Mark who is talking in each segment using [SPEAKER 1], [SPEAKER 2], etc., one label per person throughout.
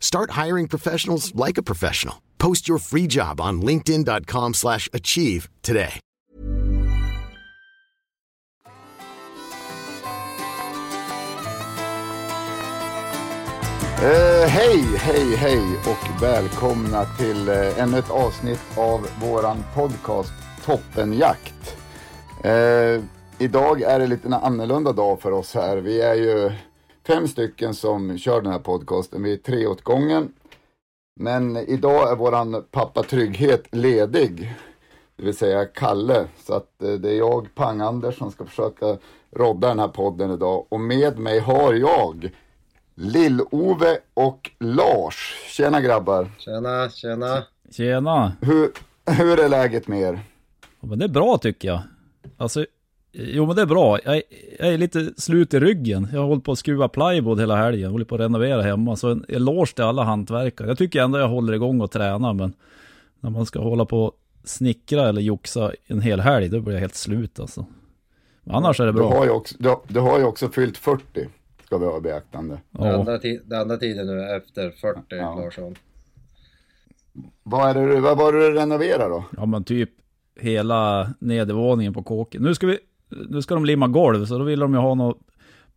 [SPEAKER 1] Start hiring professionals like a professional. Post your free job on linkedin.com slash achieve today.
[SPEAKER 2] Uh, hej, hej, hej och välkomna till uh, ännu ett avsnitt av våran podcast Toppenjakt. Uh, idag är det lite en annorlunda dag för oss här. Vi är ju fem stycken som kör den här podcasten. Vi är tre åt gången. Men idag är våran pappa Trygghet ledig. Det vill säga Kalle. Så att eh, det är jag, Pang-Anders, som ska försöka rodda den här podden idag. Och med mig har jag Lill-Ove och Lars. Tjena grabbar!
[SPEAKER 3] Tjena, tjena.
[SPEAKER 4] Tjena!
[SPEAKER 2] Hur, hur är läget med er?
[SPEAKER 4] Ja, men det är bra tycker jag. Alltså, jo men det är bra. Jag, är- jag är lite slut i ryggen. Jag har hållit på att skruva plywood hela helgen. Jag håller på att renovera hemma. Så en eloge till alla hantverkare. Jag tycker ändå jag håller igång och tränar. Men när man ska hålla på och snickra eller joxa en hel helg, då blir jag helt slut alltså. Men annars är det
[SPEAKER 2] Du har,
[SPEAKER 4] bra.
[SPEAKER 2] ju också, du, du har ju också fyllt 40, ska vi ha i beaktande.
[SPEAKER 3] Det
[SPEAKER 4] Ja.
[SPEAKER 3] andra, ti- det andra tiden nu efter 40
[SPEAKER 2] Ja.
[SPEAKER 3] Larsson.
[SPEAKER 2] Vad, är det, du- vad var det du renoverade då?
[SPEAKER 4] ja men typ hela nedervåningen på kåken. Nu ska vi, nu ska de limma golv. Så då vill de ju ha något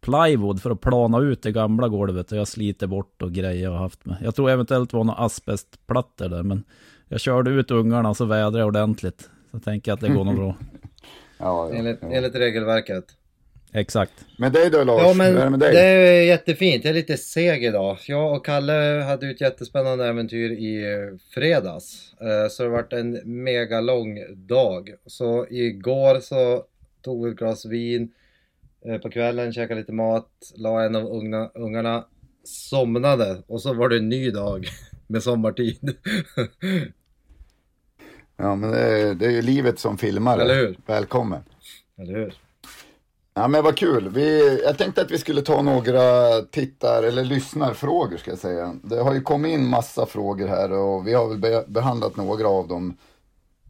[SPEAKER 4] plywood för att plana ut det gamla golvet och jag sliter bort och grejer jag har haft med. Jag tror eventuellt var några asbestplattor där men jag körde ut ungarna och så vädrade jag ordentligt. Så tänker jag att det går nog bra.
[SPEAKER 2] Ja, ja,
[SPEAKER 3] Enligt,
[SPEAKER 2] ja.
[SPEAKER 3] enligt regelverket.
[SPEAKER 4] Exakt.
[SPEAKER 2] Med dig då Lars,
[SPEAKER 3] Ja men
[SPEAKER 2] det
[SPEAKER 3] det är jättefint. Jag är lite seg idag. Jag och Kalle hade ju ett jättespännande äventyr i fredags. Eh, Så det har varit en mega lång dag. Så igår så tog ett glas vin eh, på kvällen, käkade lite mat, la en av unga, ungarna, somnade och så var det en ny dag med sommartid.
[SPEAKER 2] Ja men det är, det är ju livet som filmare.
[SPEAKER 3] Eller hur?
[SPEAKER 2] Välkommen.
[SPEAKER 3] Eller hur?
[SPEAKER 2] Ja men vad kul. Vi, jag tänkte att vi skulle ta några tittar eller lyssnarfrågor ska jag säga. Det har ju kommit in massa frågor här och vi har väl be, behandlat några av dem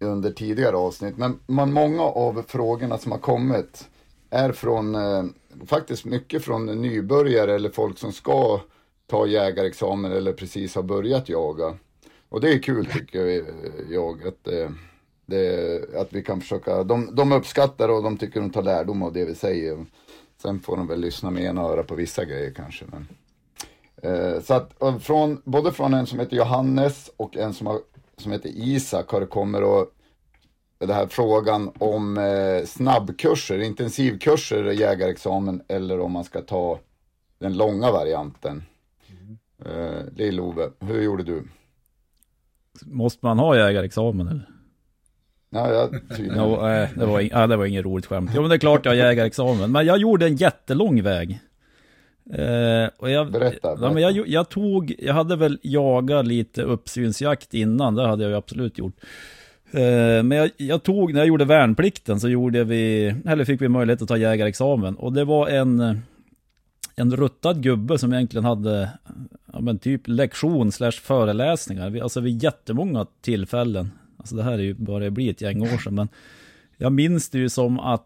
[SPEAKER 2] under tidigare avsnitt. Men man, många av frågorna som har kommit är från, eh, faktiskt mycket från nybörjare eller folk som ska ta jägarexamen eller precis har börjat jaga. Och det är kul tycker eh, jag, att, eh, det, att vi kan försöka, de, de uppskattar och de tycker de tar lärdom av det vi säger. Sen får de väl lyssna med ena öra på vissa grejer kanske. Men. Eh, så att eh, från, både från en som heter Johannes och en som, har, som heter Isak har kommit och det här frågan om eh, snabbkurser, intensivkurser, jägarexamen eller om man ska ta den långa varianten. Eh, Lill-Ove, hur gjorde du?
[SPEAKER 4] Måste man ha jägarexamen eller?
[SPEAKER 2] Ja, jag, tydligen.
[SPEAKER 4] Ja, nej, det, var ing, ja, det var inget roligt skämt. Jo men det är klart jag har jägarexamen. Men jag gjorde en jättelång väg. Eh, och jag,
[SPEAKER 2] Berätta,
[SPEAKER 4] Ja,
[SPEAKER 2] berätta.
[SPEAKER 4] men jag, jag tog, jag hade väl jagat lite uppsynsjakt innan, det hade jag ju absolut gjort. Eh, men jag, jag tog, när jag gjorde värnplikten så gjorde vi, eller fick vi möjlighet att ta jägarexamen. Och det var en, en ruttad gubbe som egentligen hade, ja men typ lektion slash föreläsningar. Vi- Alltså vid jättemånga tillfällen. Alltså det här är ju bara bli ett gäng år sedan, men jag minns det ju som att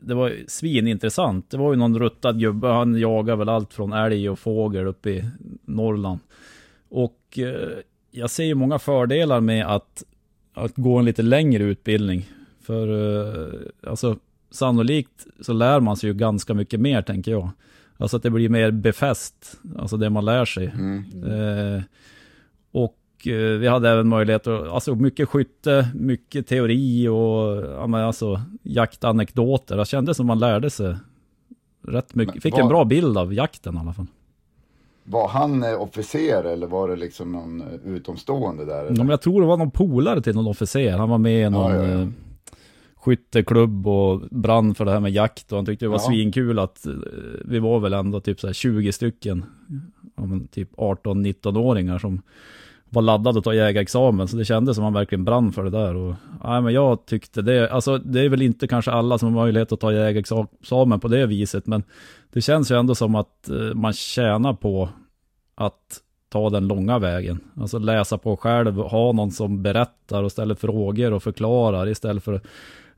[SPEAKER 4] det var svinintressant. Det var ju någon ruttad gubbe, han jagar väl allt från älg och fågel uppe i Norrland. Och eh, jag ser ju många fördelar med att, att gå en lite längre utbildning. För eh, alltså sannolikt så lär man sig ju ganska mycket mer tänker jag. Alltså att det blir mer befäst, alltså det man lär sig.
[SPEAKER 2] Mm.
[SPEAKER 4] Eh, eh, vi hade även möjlighet att, alltså mycket skytte, mycket teori och ja, men alltså jaktanekdoter. Det kändes som man lärde sig rätt mycket.
[SPEAKER 2] Men
[SPEAKER 4] Fick en bra bild av jakten i alla fall.
[SPEAKER 2] Var han eh, officer eller var det liksom någon eh, utomstående där?
[SPEAKER 4] Ja,
[SPEAKER 2] Eller?
[SPEAKER 4] men jag tror det var någon polare till någon officer. Han var med i någon
[SPEAKER 2] Ja, ja, ja.
[SPEAKER 4] eh, skytteklubb och brann för det här med jakt. Och han tyckte det var
[SPEAKER 2] Ja.
[SPEAKER 4] svinkul att eh, vi var väl ändå typ så här 20 stycken, ja, men typ 18-19-åringar som var laddad att ta jägarexamen. Så det kändes som han verkligen brann för det där. Och, nej, men jag tyckte det, alltså det är väl inte kanske alla som har möjlighet att ta jägarexamen på det viset. Men det känns ju ändå som att eh, man tjänar på att ta den långa vägen. Alltså läsa på själv, ha någon som berättar och ställer frågor och förklarar istället för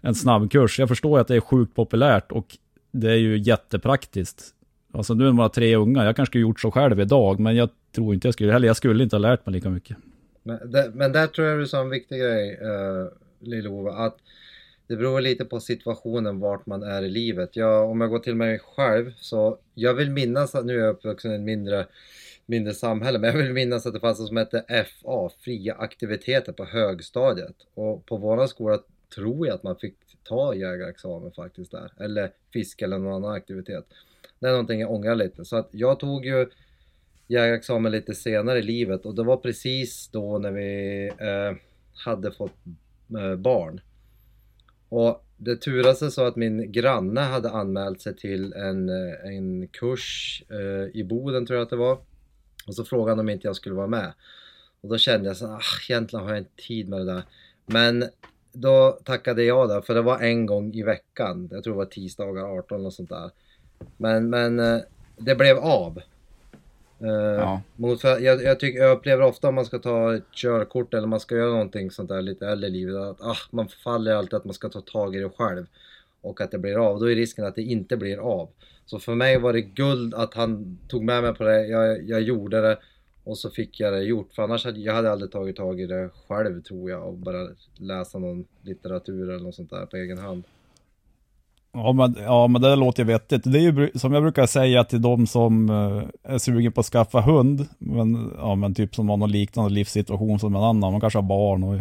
[SPEAKER 4] en snabbkurs. Jag förstår ju att det är sjukt populärt och det är ju jättepraktiskt. Alltså nu är man tre unga, jag kanske skulle gjort så själv idag, men jag tror inte jag skulle, eller jag skulle inte ha lärt mig lika mycket.
[SPEAKER 3] Men, det, men där tror jag du sa en viktig grej, eh, uh, Lill-Ove, att det beror lite på situationen vart man är i livet. Jag, om jag går till mig själv så jag vill minnas att nu är jag uppvuxen i ett mindre, mindre samhälle, men jag vill minnas att det fanns något som hette FA, fria aktiviteter på högstadiet. Och på våran skola tror jag att man fick ta jägarexamen faktiskt där, eller fiske eller någon annan aktivitet. Det är någonting jag ångrar lite, så att jag tog ju jägarexamen lite senare i livet och det var precis då när vi eh, hade fått eh, barn. Och det turade sig så att min granne hade anmält sig till en, eh, en kurs eh, i Boden tror jag att det var. Och så frågade han om inte jag skulle vara med. Och då kände jag så ah, egentligen har jag inte tid med det där. Men då tackade jag där, för det var en gång i veckan. Jag tror det var tisdagar 18 och sånt där. Men, men eh, det blev av. Eh,
[SPEAKER 2] Ja.
[SPEAKER 3] mot, jag, jag, tycker, jag upplever ofta om man ska ta ett körkort eller man ska göra någonting sånt där lite äldre i livet att ah, man faller alltid att man ska ta tag i det själv och att det blir av. Då är risken att det inte blir av. Så för mig var det guld att han tog med mig på det. Jag, jag gjorde det och så fick jag det gjort. För annars hade jag hade aldrig tagit tag i det själv tror jag och bara läsa någon litteratur eller något sånt där på egen hand.
[SPEAKER 4] Ja men, ja, men det låter ju vettigt. Det är ju som jag brukar säga till de som eh, är sugen på att skaffa hund, men, ja, men typ som har någon liknande livssituation som en annan. Man kanske har barn och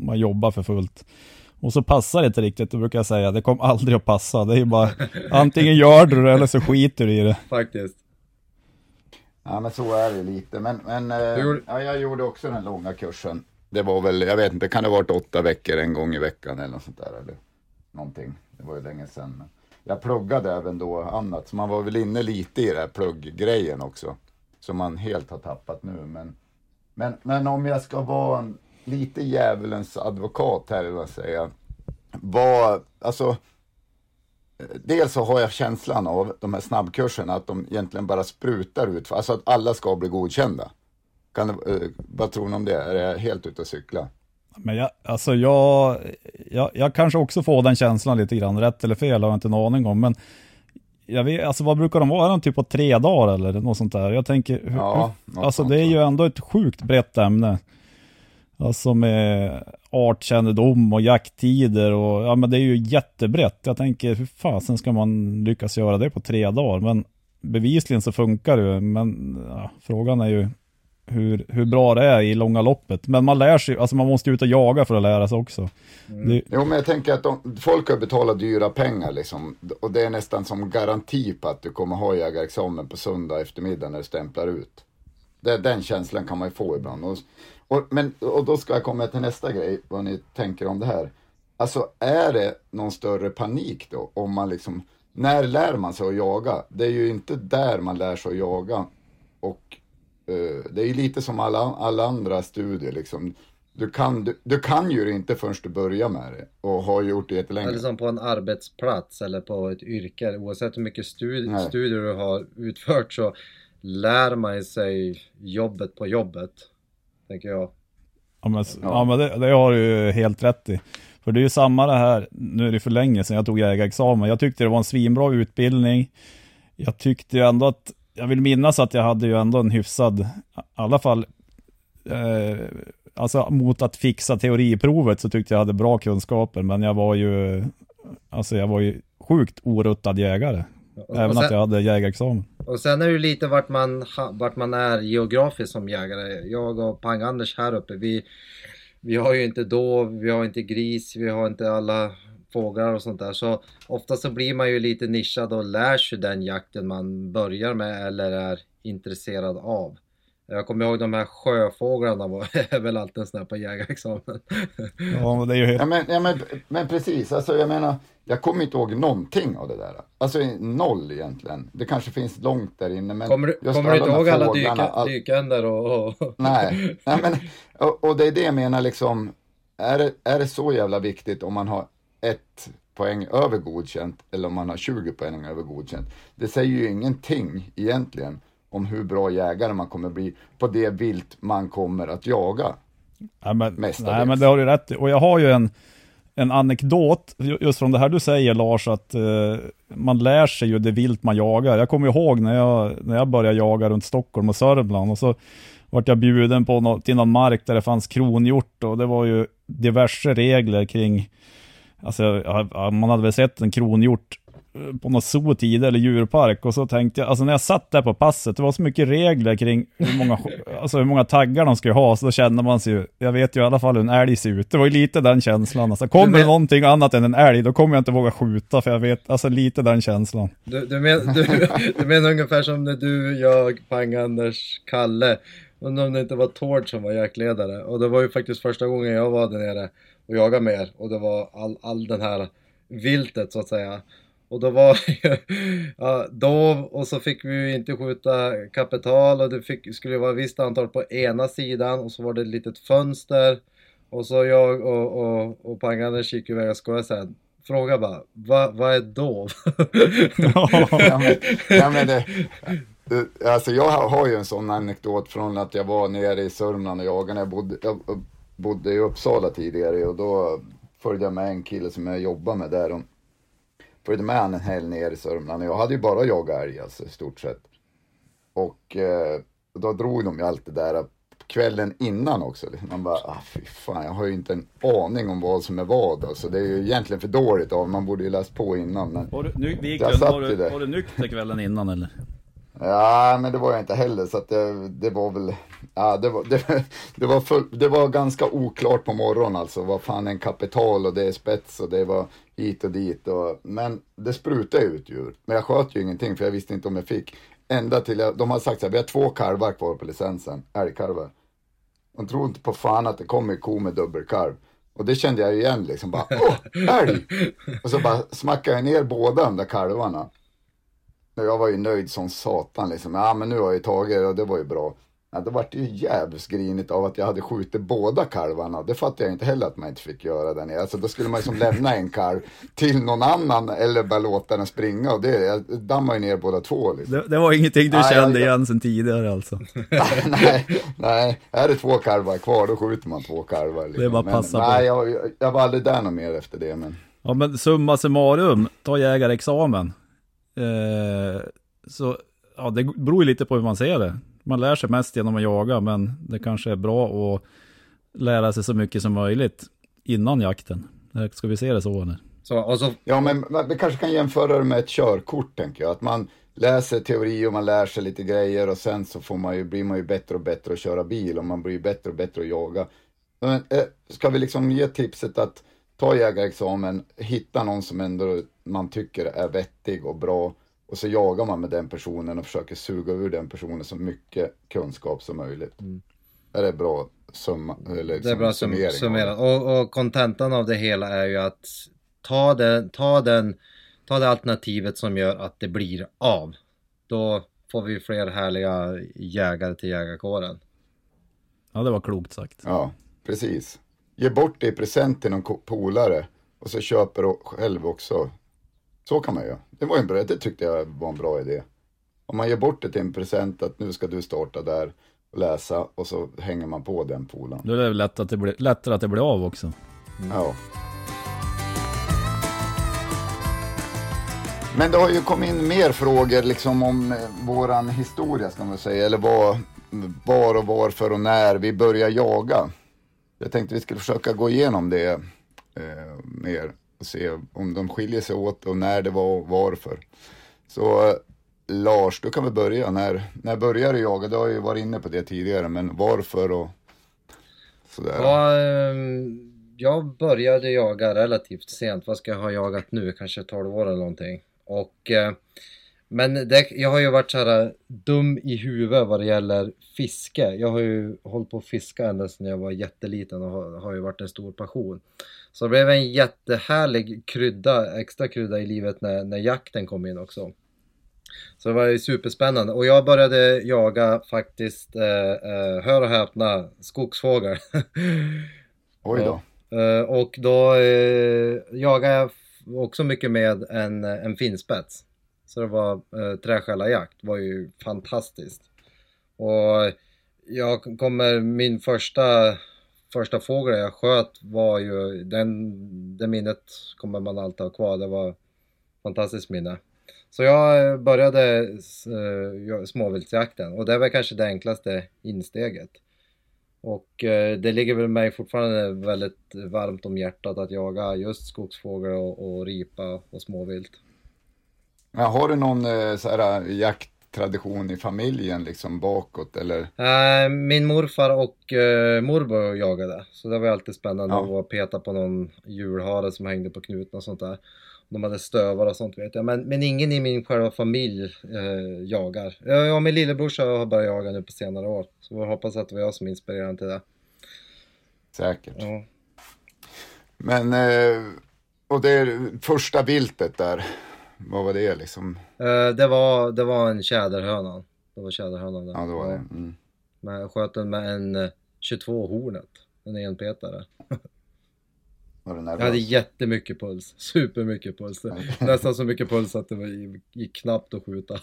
[SPEAKER 4] man jobbar för fullt. Och så passar det inte riktigt, då brukar jag säga, det kommer aldrig att passa. Det är ju bara, antingen gör du det eller så skiter du i det.
[SPEAKER 3] Faktiskt.
[SPEAKER 2] Ja men så är det lite. Men, men eh,
[SPEAKER 3] gjorde-
[SPEAKER 2] ja, jag gjorde också den långa kursen. Det var väl, jag vet inte, kan det ha varit åtta veckor en gång i veckan eller något sånt där eller någonting. Det var ju länge sedan. Men jag pluggade även då annat, så man var väl inne lite i den här plugggrejen också. Som man helt har tappat nu. Men, men, men om jag ska vara en, lite djävulens advokat här, eller vad jag säga. Vad, alltså. Dels så har jag känslan av de här snabbkurserna att de egentligen bara sprutar ut, alltså att alla ska bli godkända. Kan, eh, vad tror ni om det? Är jag helt ute och cykla?
[SPEAKER 4] Men jag, alltså jag, jag, jag kanske också får den känslan lite grann, rätt eller fel har jag inte en aning om, men jag vet, alltså vad brukar de vara? Är de typ på tre dagar eller något sånt där? Jag tänker, hur,
[SPEAKER 2] Ja,
[SPEAKER 4] hur, alltså det är ju ändå ett sjukt brett ämne. Alltså med artkännedom och jakttider och ja men det är ju jättebrett. Jag tänker hur fasen ska man lyckas göra det på tre dagar? Men bevisligen så funkar det ju, men ja, frågan är ju hur, hur bra det är i långa loppet. Men man lär sig, alltså man måste ut och jaga för att lära sig också. Det,
[SPEAKER 2] Jo, men jag tänker att de, folk har betalat dyra pengar liksom. Och det är nästan som garanti på att du kommer ha jägarexamen på söndag eftermiddag när du stämplar ut. Det, den känslan kan man ju få ibland. Och, och, men, och då ska jag komma till nästa grej, vad ni tänker om det här. Alltså är det någon större panik då? Om man liksom, när lär man sig att jaga? Det är ju inte där man lär sig att jaga. Och det är ju lite som alla, alla andra studier liksom. Du kan, du, du kan ju det inte förrän du börjar med det och har gjort det jättelänge.
[SPEAKER 3] Eller som på en arbetsplats eller på ett yrke. Oavsett hur mycket studi-
[SPEAKER 2] Nej.
[SPEAKER 3] studier du har utfört så lär man sig jobbet på jobbet. Tänker jag.
[SPEAKER 4] Ja men, ja. men det, det har du ju helt rätt i. För det är ju samma det här, nu är det för länge sedan jag tog jägarexamen. Jag tyckte det var en svinbra utbildning. Jag tyckte ju ändå att, jag vill minnas att jag hade ju ändå en hyfsad, i alla fall, eh, alltså mot att fixa teoriprovet så tyckte jag hade bra kunskaper. Men jag var ju, alltså jag var ju sjukt oruttad jägare.
[SPEAKER 3] Och,
[SPEAKER 4] Även
[SPEAKER 3] och,
[SPEAKER 4] att
[SPEAKER 3] sen,
[SPEAKER 4] jag hade jägarexamen.
[SPEAKER 3] Och sen är det ju lite vart man, vart man är geografiskt som jägare. Jag och Pang-Anders här uppe, vi, vi har ju inte dov, vi har inte gris, vi har inte alla fåglar och sånt där. Så ofta så blir man ju lite nischad och lär sig den jakten man börjar med eller är intresserad av. Jag kommer ihåg de här sjöfåglarna var väl alltid en sån här på jägarexamen.
[SPEAKER 4] Ja, men det är ju helt...
[SPEAKER 2] Ja, men, ja, men, men precis, alltså jag menar, jag kommer inte ihåg någonting av det där. Alltså noll egentligen. Det kanske finns långt där inne. Men
[SPEAKER 3] kommer du, kommer du inte ihåg alla dyka, all... dykänder och, och...
[SPEAKER 2] Nej, nej men, och, och, det är det jag menar liksom. Är det, är det så jävla viktigt om man har ett poäng över godkänt eller om man har 20 poäng över godkänt? Det säger ju ingenting egentligen om hur bra jägare man kommer bli på det vilt man kommer att jaga.
[SPEAKER 4] Ja, men, nej, men det har du rätt i. Och jag har ju en, en anekdot, just från det här du säger Lars, att uh, man lär sig ju det vilt man jagar. Jag kommer ihåg när jag, när jag började jaga runt Stockholm och Sörmland och så vart jag bjuden på no till någon mark där det fanns kronhjort och det var ju diverse regler kring Alltså, man hade väl sett en kronhjort på något zoo tidigare, eller djurpark, och så tänkte jag, alltså när jag satt där på passet, det var så mycket regler kring hur många, alltså hur många taggar de skulle ha, så då kände man sig jag vet ju i alla fall hur en älg ser ut. Det var ju lite den känslan. Alltså, kommer men... någonting annat än en älg, då kommer jag inte våga skjuta, för jag vet, alltså lite den känslan.
[SPEAKER 3] Du, du, men, du, du menar ungefär som när du, jag, Pang-Anders, Kalle, undrar om det inte var Tord som var jaktledare. Och det var ju faktiskt första gången jag var där nere och jagade med er, och det var all, all den här viltet så att säga. Och då var det ju ja, dov och så fick vi ju inte skjuta kapital och det fick, skulle vara ett visst antal på ena sidan och så var det ett litet fönster. Och så jag och, och, och Pang-Anders gick iväg och skojade sen. Fråga bara, vad va är dov?
[SPEAKER 2] ja, men, ja, men det, alltså jag har ju en sån anekdot från att jag var nere i Sörmland och jagade. Jag bodde, jag bodde i Uppsala tidigare och då följde jag med en kille som jag jobbade med där. Och följde med han en helg ner i Sörmland. Jag hade ju bara jagat älg alltså i stort sett. Och eh, då drog de ju allt det där kvällen innan också. Man bara, ah, fy fan, jag har ju inte en aning om vad som är vad. Alltså, det är ju egentligen för dåligt av Man borde ju läst på innan. Men
[SPEAKER 4] var du, nu, Wiklund, var, du, var du nykter kvällen innan eller?
[SPEAKER 2] Ja, men det var jag inte heller. Så att det, det var väl, ja, det var, det, det, var full, det var ganska oklart på morgonen alltså. Vad fan är en kapital och det är spets och det var hit och dit. Och, men det sprutade ut djur. Men jag sköt ju ingenting för jag visste inte om jag fick. Ända till, jag, de har sagt så här, vi har två kalvar kvar på licensen, älgkalvar. De tror inte på fan att det kommer ko med dubbelkalv. Och det kände jag igen liksom, bara åh, älg! Och så bara smackade jag ner båda de där kalvarna. Jag var ju nöjd som satan liksom. Ja men nu har jag ju tagit och det var ju bra. Ja, det vart ju jävligt grinigt av att jag hade skjutit båda kalvarna. Det fattade jag inte heller att man inte fick göra där nere. Alltså då skulle man ju som lämna en kalv till någon annan eller bara låta den springa. Och det, jag dammade ju ner båda två. Liksom.
[SPEAKER 4] Det, det, var ingenting du nej, kände jag, igen sen tidigare alltså?
[SPEAKER 2] nej, nej, är det två kalvar kvar då skjuter man två kalvar. Liksom.
[SPEAKER 4] Det är bara liksom. passa
[SPEAKER 2] men, på. Nej, jag, jag var aldrig där något mer efter det. Men...
[SPEAKER 4] Ja men summa summarum, ta jägarexamen. Eh, så ja, det beror ju lite på hur man ser det. Man lär sig mest genom att jaga, men det kanske är bra att lära sig så mycket som möjligt innan jakten. Ska vi se det så eller?
[SPEAKER 2] Så, så... Ja, men vi kanske kan jämföra det med ett körkort, tänker jag. Att man läser teori och man lär sig lite grejer och sen så får man ju, blir man ju bättre och bättre att köra bil och man blir bättre och bättre att jaga. Men, eh, ska vi liksom ge tipset att ta jägarexamen, hitta någon som ändå man tycker är vettig och bra och så jagar man med den personen och försöker suga ur den personen så mycket kunskap som möjligt. Mm. Är det bra summa? Eller
[SPEAKER 3] liksom det är bra summering? summering. Och, och kontentan av det hela är ju att ta, den, ta, den, ta det alternativet som gör att det blir av. Då får vi fler härliga jägare till jägarkåren.
[SPEAKER 4] Ja, det var klokt sagt.
[SPEAKER 2] Ja, precis. Ge bort det i present till någon polare och så köper du själv också. Så kan man göra. Det, var en bra, det tyckte jag var en bra idé. Om man ger bort det till en present att nu ska du starta där och läsa och så hänger man på den polaren.
[SPEAKER 4] Då är det lätt att det blir, lättare att det blir av också.
[SPEAKER 2] Mm. Ja. Men det har ju kommit in mer frågor liksom om eh, våran historia ska man säga. Eller vad, var och varför och när vi började jaga. Jag tänkte vi skulle försöka gå igenom det eh, mer och se om de skiljer sig åt och när det var och varför. Så Lars, du kan väl börja. När, när började du jaga? Du har ju varit inne på det tidigare, men varför och sådär?
[SPEAKER 3] Ja, ehm, jag började jaga relativt sent. Vad ska jag ha jagat nu? Kanske 12 år eller någonting. Och, eh, men det, jag har ju varit så här dum i huvudet vad det gäller fiske. Jag har ju hållit på att fiska ända sedan jag var jätteliten och har, har ju varit en stor passion. Så det blev en jättehärlig krydda, extra krydda i livet när, när jakten kom in också. Så det var ju superspännande och jag började jaga faktiskt, eh, eh, hör och häpna, skogsfågel.
[SPEAKER 2] Oj då.
[SPEAKER 3] Eh, och då eh, jagade jag också mycket med en, en finspets. Så det var eh, träskällarjakt, var ju fantastiskt. Och jag kommer, min första, första fågel jag sköt var ju, den, det minnet kommer man alltid ha kvar, det var fantastiskt minne. Så jag eh, började eh, småviltsjakten och det var kanske det enklaste insteget. Och eh, det ligger väl mig fortfarande väldigt varmt om hjärtat att jaga just skogsfågel och, och ripa och småvilt.
[SPEAKER 2] Ja, har du någon uh, så här, jakttradition i familjen liksom bakåt eller?
[SPEAKER 3] min morfar och morbror jagade så det var alltid spännande ja. att peta på någon julhare som hängde på knuten och sånt där de hade stövar och sånt vet jag. Men, men ingen i min själva familj eh, jagar. Jag och min lillebrorsa har börjat jaga nu på senare år. Så jag hoppas att det var jag som inspirerade till det.
[SPEAKER 2] Säkert. Ja. Men, eh, och det första viltet där, vad var det liksom?
[SPEAKER 3] Eh, det, var, det var en tjäderhöna. Det var tjäderhönan där.
[SPEAKER 2] Ja, det var det. Mm.
[SPEAKER 3] Men jag sköt den med en 22 eh, hornet, en enpetare. Jag hade jättemycket puls, supermycket puls. Nästan så mycket puls att det var, gick knappt att skjuta.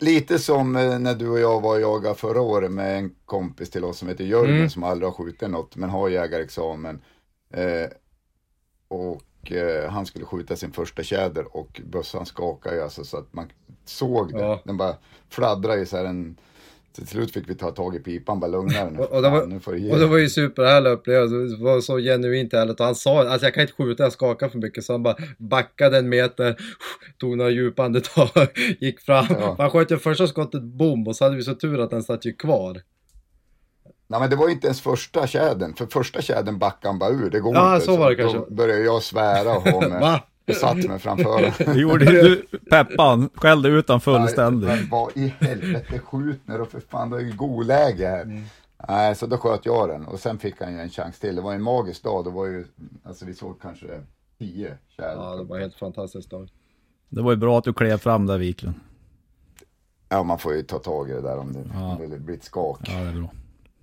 [SPEAKER 2] Lite som eh, när du och jag var och jagade förra året med en kompis till oss som heter Jörgen mm. som aldrig har skjutit något men har jägarexamen. Eh, och eh, han skulle skjuta sin första tjäder och bössan skakade ju alltså så att man såg det. Ja. Den bara fladdrade i så här en till slut fick vi ta tag i pipan, bara lugna.
[SPEAKER 3] Och, och, det var, nu får det och det var ju superhärlig upplevelse, det var så genuint härligt. Och han sa, alltså jag kan inte skjuta, jag skakar för mycket. Så han bara backade en meter, tog några djupa andetag, gick fram. Ja. Han sköt ju första skottet, bom, och så hade vi så tur att den satt ju kvar.
[SPEAKER 2] Nej men det var inte ens första tjädern, för första tjädern backade han bara ur, det går
[SPEAKER 3] ja,
[SPEAKER 2] inte.
[SPEAKER 3] så var det kanske.
[SPEAKER 2] Då började jag svära och ha med. Jag satt mig framför
[SPEAKER 4] Det gjorde du, Peppan, skällde ut honom fullständigt.
[SPEAKER 2] Nej, vad i helvete, skjut nu då för fan, det är ju god läge här. Mm. Nej, så då sköt jag den och sen fick han ju en chans till. Det var en magisk dag, det var ju, alltså vi såg kanske tio tjäder.
[SPEAKER 3] Ja, det var en helt fantastisk dag.
[SPEAKER 4] Det var ju bra att du klev fram där Wiklund.
[SPEAKER 2] Ja, man får ju ta tag i det där om det, ja. om det blir ett skak.
[SPEAKER 4] Ja, det är bra.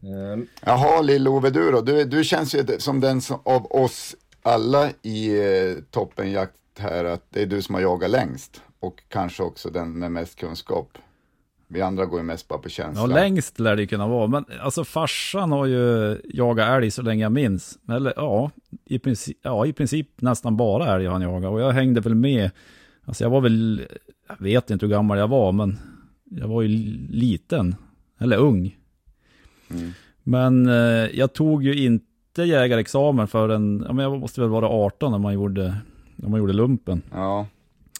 [SPEAKER 2] Um, Jaha, Lill-Ove, du då? Du, du känns ju som den som, av oss alla i eh, toppenjakt här att det är du som har jagat längst och kanske också den med mest kunskap. Vi andra går ju mest bara på känsla.
[SPEAKER 4] Ja, längst lär det kunna vara. Men alltså farsan har ju jagat älg så länge jag minns. Eller ja, i princip, ja, i princip nästan bara älg han jagat. Och jag hängde väl med. Alltså jag var väl, jag vet inte hur gammal jag var, men jag var ju liten. Eller ung. Mm. Men eh, jag tog ju inte jägarexamen förrän, ja men jag måste väl vara 18 när man gjorde, när man gjorde lumpen.
[SPEAKER 2] Ja,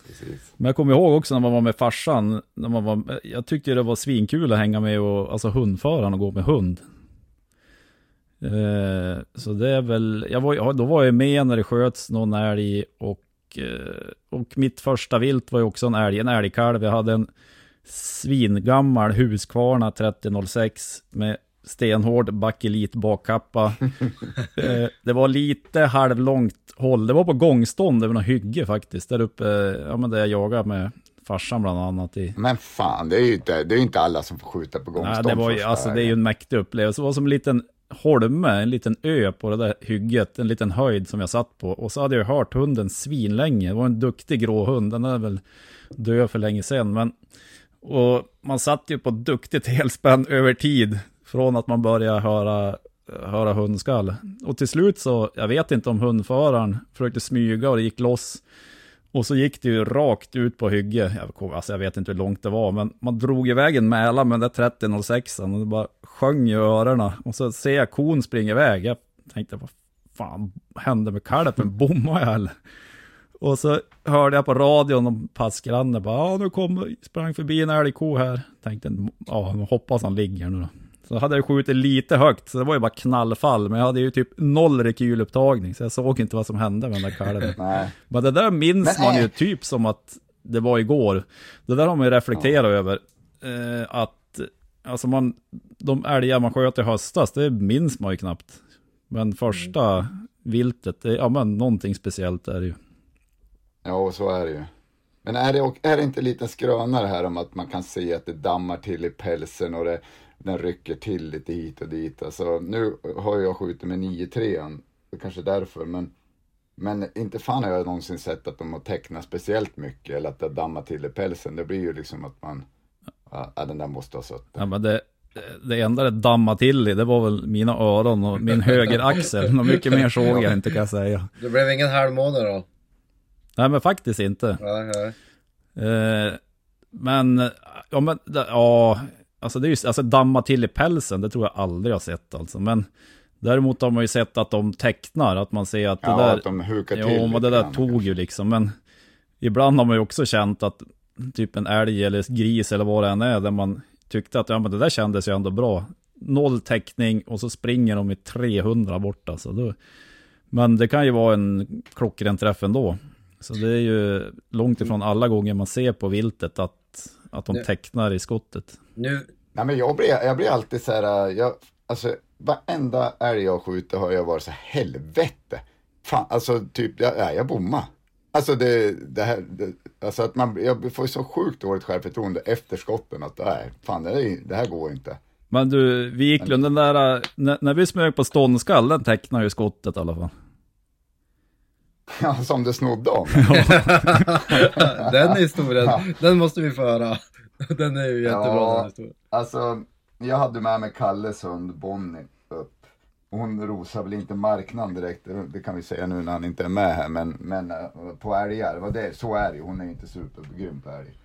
[SPEAKER 2] precis.
[SPEAKER 4] Men jag kommer ihåg också när man var med farsan, när man var, jag tyckte det var svinkul att hänga med och, alltså hundföraren och gå med hund. Eh, så det är väl, jag var, då var jag med när det sköts någon älg och, eh, och mitt första vilt var ju också en älg, en älgkalv. Jag hade en svingammal Husqvarna 3006 med stenhård bakelit bakkappa. Eh, det var lite halvlångt håll. Det var på gångstånd över något hygge faktiskt. Där uppe, ja men där jag jagade med farsan bland annat. I...
[SPEAKER 2] Men fan, det är ju inte, det är inte alla som får skjuta på gångstånd.
[SPEAKER 4] Nej, det var ju, alltså det är ju en mäktig upplevelse. Det var som en liten holme, en liten ö på det där hygget, en liten höjd som jag satt på. Och så hade jag hört hunden svinlänge. Det var en duktig grå hund, den är väl död för länge sedan. Men, och man satt ju på duktigt helspänn över tid. Från att man börjar höra, höra hundskall. Och till slut så, jag vet inte om hundföraren försökte smyga och det gick loss. Och så gick det ju rakt ut på hygge. Jag, alltså jag vet inte hur långt det var, men man drog iväg en mäla med den där 3006 och det bara sjöng i öronen. Och så ser jag kon springa iväg. Jag tänkte, vad fan hände med kalven? Bommade jag eller? Och så hörde jag på radion om passgrannen bara, ja nu kom, sprang förbi en älgko här. Tänkte, ja hoppas han ligger nu då. Så hade jag skjutit lite högt, så det var ju bara knallfall. Men jag hade ju typ noll rekylupptagning, så jag såg inte vad som hände med den där kalven. Men det där minns man ju typ som att det var igår. Det där har man ju reflekterat över. Eh, att, alltså man, de älgar man sköt i höstas, det minns man ju knappt. Men första viltet, det, ja men någonting speciellt är det ju.
[SPEAKER 2] Ja, så är det ju. Men är det, är det inte lite skrönare här om att man kan se att det dammar till i pälsen och det, den rycker till lite hit och dit. Alltså, nu har jag skjutit med 9-3, det är kanske därför, men, men inte fan har jag någonsin sett att de har tecknat speciellt mycket eller att det dammar till i pälsen. Det blir ju liksom att man, ja, den där måste ha suttit.
[SPEAKER 4] Ja, men det, det enda det dammade till i, det var väl mina öron och min högeraxel. Något mycket mer såg jag inte kan jag säga.
[SPEAKER 3] Det blev ingen halvmåne då?
[SPEAKER 4] Nej men faktiskt inte.
[SPEAKER 3] Nej, nej.
[SPEAKER 4] Eh, men, ja men, ja, alltså det är ju, alltså damma till i pälsen, det tror jag aldrig jag sett alltså. Men däremot har man ju sett att de tecknar, att man ser att det
[SPEAKER 2] Ja,
[SPEAKER 4] där,
[SPEAKER 2] att de hukar till
[SPEAKER 4] jo men det där tog
[SPEAKER 2] kanske.
[SPEAKER 4] ju liksom, men ibland har man ju också känt att typ en älg eller gris eller vad det än är, där man tyckte att ja men det där kändes ju ändå bra. Noll täckning och så springer de i 300 bort alltså. Då, men det kan ju vara en klockren träff ändå. Så det är ju långt ifrån alla gånger man ser på viltet att, att de
[SPEAKER 3] Nej.
[SPEAKER 4] tecknar i skottet.
[SPEAKER 3] Nu,
[SPEAKER 2] Nej men jag blir, jag blir alltid så här, jag, alltså varenda älg jag skjuter har jag varit så här, helvete. Fan, alltså typ, jag, ja, jag bommar. Alltså det, det här, det, alltså att man, jag får ju så sjukt dåligt självförtroende efter skotten att nej, fan det, är, det här går inte.
[SPEAKER 4] Men du, Wiklund, den där, när, när vi smög på ståndskall, den tecknar ju skottet i alla fall.
[SPEAKER 2] Ja, som det snodde om.
[SPEAKER 3] den historien, den måste vi föra. Den är ju jättebra
[SPEAKER 2] Ja.
[SPEAKER 3] den historien.
[SPEAKER 2] Alltså, jag hade med mig Kalles hund Bonnie upp. Hon rosar väl inte marknaden direkt, det- kan vi säga nu när han inte är med här, men, men eh, på älgar, det, så är det hon är inte supergrym på älg.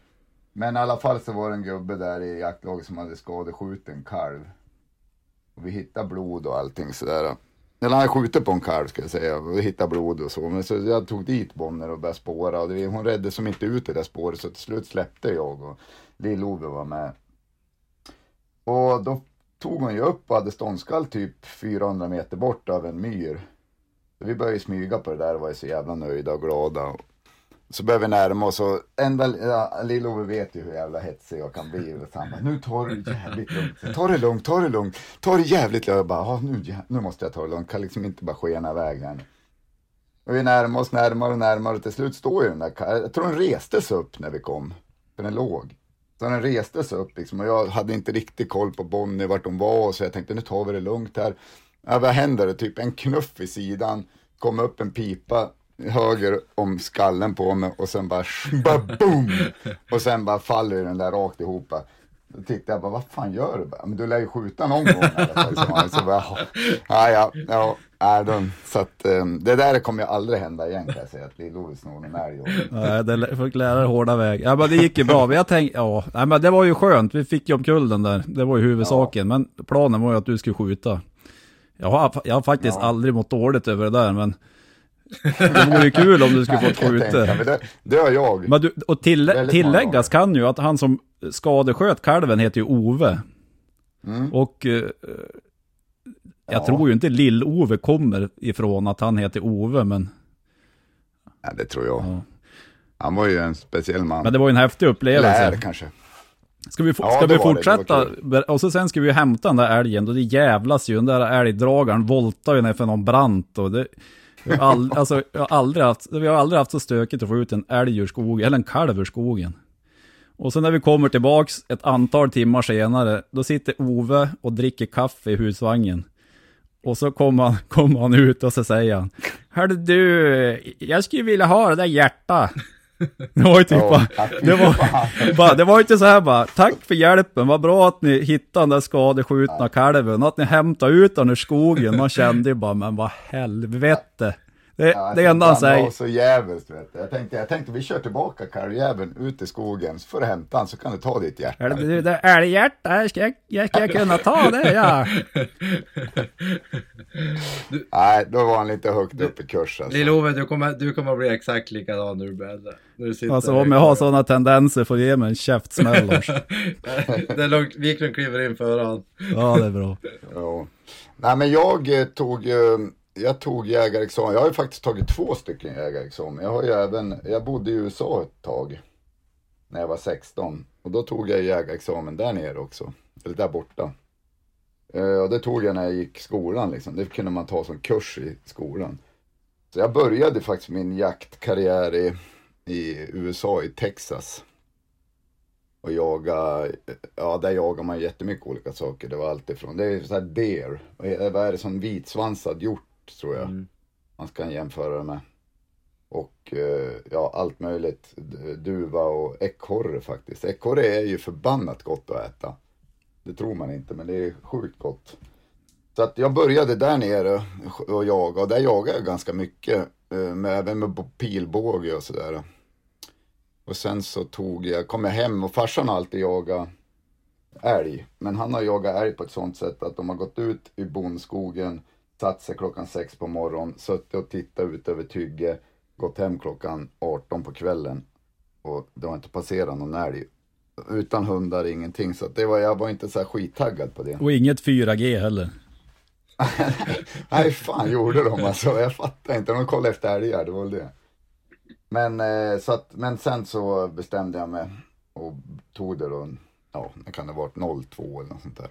[SPEAKER 2] Men i alla fall så var det en gubbe där i jaktlaget som hade skadeskjutit en kalv. Och vi hittade blod och allting sådär. Eller han hade skjutit på en kalv ska jag säga, och hittar hittade blod och så. Men så jag tog dit Bonner och började spåra och det, hon räddade som inte ut det där spåret så till slut släppte jag och Lill-Ove var med. Och då tog hon ju upp och hade ståndskall typ 400 meter bort av en myr. Så vi började smyga på det där och var så jävla nöjda och glada. Och så börjar vi närma oss och enda, ja, Lill-Ove vet ju hur jävla hetsig jag kan bli. Och han bara, nu tar du det jävligt lugnt. Ta det lugnt, ta det lugnt. Ta det jävligt lugnt. Jag bara, ja, nu, nu måste jag ta det lugnt. Kan liksom inte bara skena iväg här nu. Och vi närmar oss närmare och närmare och till slut står ju den där Jag tror den restes upp när vi kom. För den låg. Så den restes upp liksom och jag hade inte riktigt koll på Bonnie vart hon var och så jag tänkte nu tar vi det lugnt här. Ja, vad händer? Typ en knuff i sidan, kom upp en pipa höger om skallen på mig och sen bara, bara boom! Och sen bara faller den där rakt ihop. Då tittade jag bara, vad fan gör du? Men du lär ju skjuta någon gång. i alla fall." Så bara, ja, ja, ja, ja, de, så att eh, det där kommer ju aldrig hända igen kan jag säga, att Lill-Ove snor någon älg.
[SPEAKER 4] Nej, det fick lära dig hårda väg. Ja, men det gick ju bra. Men jag tänkte, ja, nej, men det var ju skönt. Vi fick ju omkull den där. Det var ju huvudsaken. Men planen var ju att du skulle skjuta. Jag har, jag har faktiskt
[SPEAKER 2] Ja.
[SPEAKER 4] aldrig mått dåligt över det där, men det vore ju kul om du skulle skjuta.
[SPEAKER 2] mig. det, det har jag.
[SPEAKER 4] Men du, och till,
[SPEAKER 2] Väldigt många
[SPEAKER 4] tilläggas kan ju att han som skadesköt kalven heter ju Ove.
[SPEAKER 2] Mm.
[SPEAKER 4] Och eh, jag
[SPEAKER 2] Ja.
[SPEAKER 4] tror ju inte Lill-Ove kommer ifrån att han heter Ove, men,
[SPEAKER 2] Ja, det tror jag.
[SPEAKER 4] Ja.
[SPEAKER 2] Han var ju en speciell man.
[SPEAKER 4] men det var ju en häftig upplevelse.
[SPEAKER 2] Lär kanske.
[SPEAKER 4] Ska vi, få-
[SPEAKER 2] Ja,
[SPEAKER 4] ska vi
[SPEAKER 2] var det. Det
[SPEAKER 4] fortsätta? och så sen ska vi hämta den där älgen och det jävlas ju. Den där älgdragaren voltar ju ner för någon brant och det... Vi har, all, alltså, jag har aldrig haft, vi har aldrig haft så stökigt att få ut en älg ur skogen, eller en kalv ur skogen. Och så när vi kommer tillbaks ett antal timmar senare, då sitter Ove och dricker kaffe i husvagnen. Och så kommer han, kom han ut och så säger han, ”Hörru du, jag skulle vilja ha det där hjärtat. Det var ju typ bara, det var, bara, det var inte så här bara, tack för hjälpen, vad bra att ni hittade den där skadeskjutna kalven, att ni hämtade ut den ur skogen. Man kände ju bara, men vad helvete. Det,
[SPEAKER 2] Ja,
[SPEAKER 4] det enda han
[SPEAKER 2] han var
[SPEAKER 4] säger.
[SPEAKER 2] så jävligt vet du. Jag tänkte, jag tänkte vi kör tillbaka karljäveln ut i skogen så får du hämta han så kan du ta ditt hjärta.
[SPEAKER 4] Är det, det, det älghjärta, ska jag, jag, ska jag kunna ta det ja?
[SPEAKER 2] Nej, då var han lite högt upp i kurs alltså.
[SPEAKER 3] Lill-Ove, du kommer, du kommer bli exakt likadan när du du
[SPEAKER 4] Alltså om jag har sådana tendenser får du ge mig en käftsmäll Lars.
[SPEAKER 3] Det är lugnt, Wiklund kliver in före han.
[SPEAKER 4] Ja det är bra.
[SPEAKER 2] Ja. Nej men jag eh, tog ju, jag tog jägarexamen. Jag har ju faktiskt tagit två stycken jägarexamen. Jag har ju även, jag bodde i USA ett tag. När jag var 16. Och då tog jag jägarexamen där nere också. Eller där borta. Eh, och det tog jag när jag gick skolan liksom. Det kunde man ta som kurs i skolan. Så jag började faktiskt min jaktkarriär i, i USA, i Texas. Och jaga, ja där jagar man jättemycket olika saker. Det var allt ifrån, det är så här deer. Vad är- Vad är det som vitsvansad hjort tror jag. Man ska jämföra det med. Och eh, ja, allt möjligt. Duva och ekorre faktiskt. Ekorre är ju förbannat gott att äta. Det tror man inte, men det är sjukt gott. Så att jag började där nere och jaga. Och där jagade jag ganska mycket. eh, Med, även med pilbåge och sådär. Och sen så tog jag, kom jag hem och farsan har alltid jagat älg. Men han har jagat älg på ett sånt sätt att de har gått ut i bondskogen, satt sig klockan sex på morgonen, suttit och tittat ut över Tygge, gått hem klockan 18 på kvällen. Och det har inte passerat någon älg. Utan hundar, ingenting. Så det var, jag var inte så här skittaggad på det.
[SPEAKER 4] Och inget 4G heller.
[SPEAKER 2] Nej, fan gjorde de alltså. Jag fattar inte. De kollade efter älgar, det var väl det. Men, eh, så att, men sen så bestämde jag mig och tog det då, ja, det kan ha varit 02 eller något sånt där.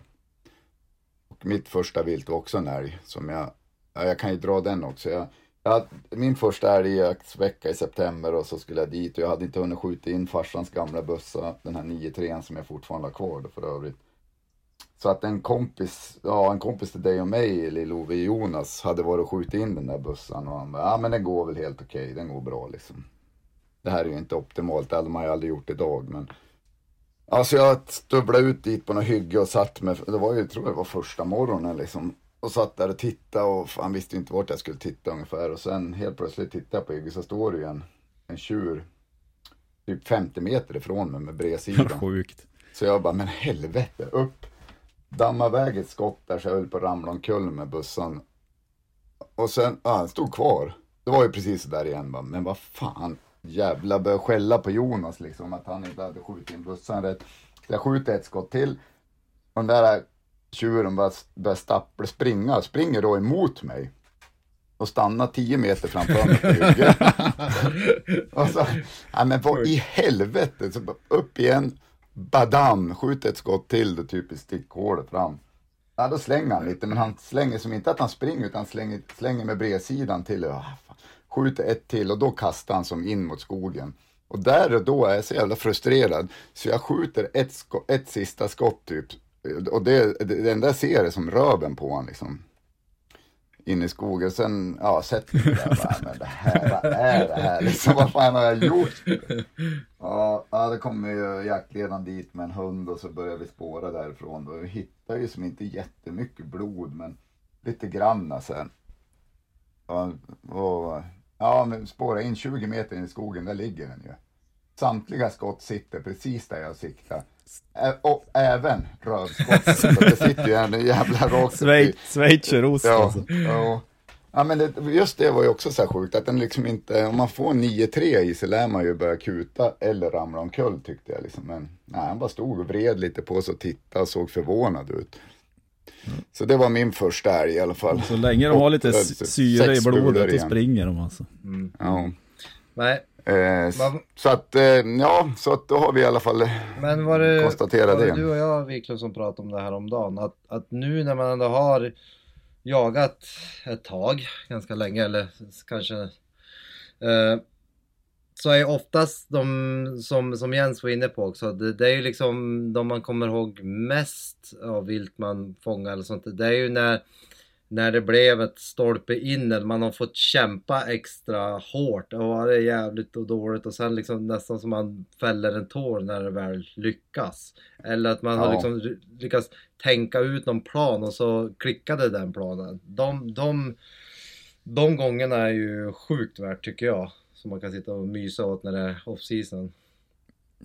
[SPEAKER 2] Och mitt första vilt var också en älg som jag, ja, jag kan ju dra den också. Jag, jag, min första älgjaktsvecka i september och så skulle jag dit och jag hade inte hunnit skjuta in farsans gamla bössa, den här 9-3 som jag fortfarande har kvar då för övrigt. Så att en kompis, ja en kompis till dig och mig, Lill-Ove Jonas, hade varit och skjutit in den där bössan och han bara, ja men den går väl helt okej, den går bra liksom. Det här är ju inte optimalt, det hade man ju aldrig gjort idag men. Alltså jag stövlade ut dit på något hygge och satt med, det var ju, jag tror det var första morgonen liksom. Och satt där och tittade och fan visste inte vart jag skulle titta ungefär. Och sen helt plötsligt tittade jag på hygget så står det ju en, en tjur typ 50 meter ifrån mig med bredsidan.
[SPEAKER 4] Sjukt.
[SPEAKER 2] Så jag bara, men helvete, upp. Damma iväg ett skott där så jag höll på att ramla omkull med bussen. Och sen, ja, han stod kvar. Det var ju precis där igen bara, men vad fan. Jävla började skälla på Jonas liksom, att han inte hade skjutit in bussen rätt. Så jag skjuter ett skott till. Och den där tjuren bara börjar stappla, springa, springer då emot mig. Och stannar 10 meter framför mig. Och så, ja men vad i helvete, så upp igen, badam, skjuter ett skott till det typ i stickhålet fram. Ja då slänger han lite, men han slänger som inte att han springer utan slänger, slänger med bredsidan till. Ja, fan skjuter ett till och då kastar han som in mot skogen. Och där och då är jag så jävla frustrerad så jag skjuter ett, sko- ett sista skott typ. Och det, det, det enda jag ser är som röven på honom liksom in i skogen. Sen, ja, sätter mig där och bara, men det här, vad är det här liksom? Vad fan har jag gjort? Ja, ja kommer ju jaktledaren dit med en hund och så börjar vi spåra därifrån. Och vi hittar ju som inte jättemycket blod, men lite granna alltså. sen. Och, och, ja, men spåra in 20 meter in i skogen, där ligger den ju. Samtliga skott sitter precis där jag siktar. Ä- och även rövskottet. Det sitter ju en jävla rakt
[SPEAKER 4] Schweizerost
[SPEAKER 2] Ja,
[SPEAKER 4] alltså.
[SPEAKER 2] ja. ja men det, just det var ju också så här sjukt att den liksom inte, om man får 9-3 i sig lär man ju börja kuta eller ramla omkull tyckte jag liksom. Men nej, han bara stod och vred lite på sig och tittade och såg förvånad ut. Så det var min första älg i alla fall.
[SPEAKER 4] Så länge de har lite
[SPEAKER 2] eh,
[SPEAKER 4] sy- syre i blodet,
[SPEAKER 2] igen.
[SPEAKER 4] springer de alltså.
[SPEAKER 2] Ja.
[SPEAKER 3] Nej,
[SPEAKER 2] Eh, så att, eh, ja, så att då har vi i alla fall
[SPEAKER 3] men var det,
[SPEAKER 2] konstaterat
[SPEAKER 3] var det
[SPEAKER 2] det.
[SPEAKER 3] du och jag Wiklund som pratade om det här om dagen att, att nu när man ändå har jagat ett tag, ganska länge eller kanske eh, så är oftast de som, som Jens var inne på också, det, det är ju liksom de man kommer ihåg mest av vilt man fångar eller sånt. Det är ju när, när det blev ett stolpe in eller man har fått kämpa extra hårt. Och det är jävligt och dåligt och sen liksom nästan som man fäller en tår när det väl lyckas. Eller att man har
[SPEAKER 2] Ja.
[SPEAKER 3] liksom ly- lyckats tänka ut någon plan och så klickade den planen. De, de de gångerna är ju sjukt värt tycker jag. Som man kan sitta och mysa åt när det är off-season.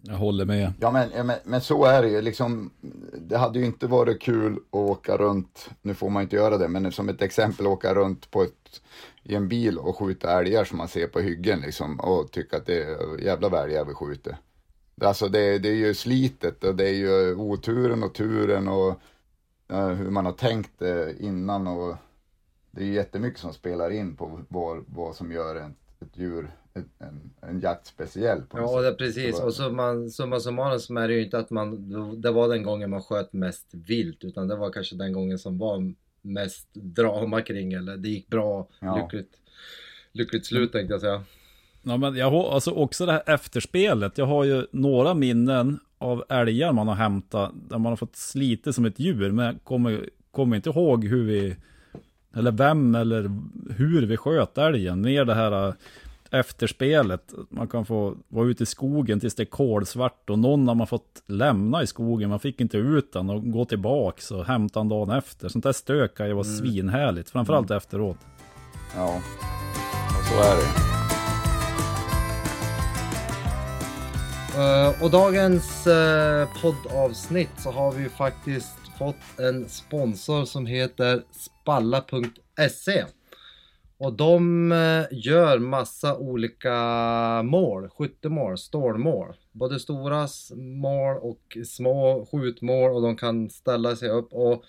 [SPEAKER 4] Jag håller med.
[SPEAKER 2] Ja men, men, men, så är det ju liksom. Det hade ju inte varit kul att åka runt, nu får man inte göra det, men som ett exempel åka runt på ett, i en bil och skjuta älgar som man ser på hyggen liksom och tycka att det är jävla välgar vi skjuter. Alltså det, det är ju slitet och det är ju oturen och turen och uh, hur man har tänkt det innan och det är jättemycket som spelar in på vad, vad som gör ett, ett djur en, en jakt speciell.
[SPEAKER 3] På ja, det, precis. Och så man, summa summarum så är det ju inte att man, det var den gången man sköt mest vilt, utan det var kanske den gången som var mest drama kring, eller det gick bra, ja. lyckligt, lyckligt slut tänkte jag säga.
[SPEAKER 4] Ja, men jag har alltså också det här efterspelet. Jag har ju några minnen av älgar man har hämtat där man har fått slita som ett djur, men jag kommer, kommer inte ihåg hur vi, eller vem eller hur vi sköt älgen. Mer det här efterspelet. Man kan få vara ute i skogen tills det är kolsvart och någon har man fått lämna i skogen. Man fick inte ut den och gå tillbaks och hämta den dagen efter. Sånt där stök kan ju vara mm. svinhärligt, framförallt mm. efteråt.
[SPEAKER 2] Ja, så är det.
[SPEAKER 3] Uh, och dagens uh, poddavsnitt så har vi faktiskt fått en sponsor som heter spalla.se. Och de eh, gör massa olika mål, skyttemål, stålmål. Både stora mål och små skjutmål och de kan ställa sig upp och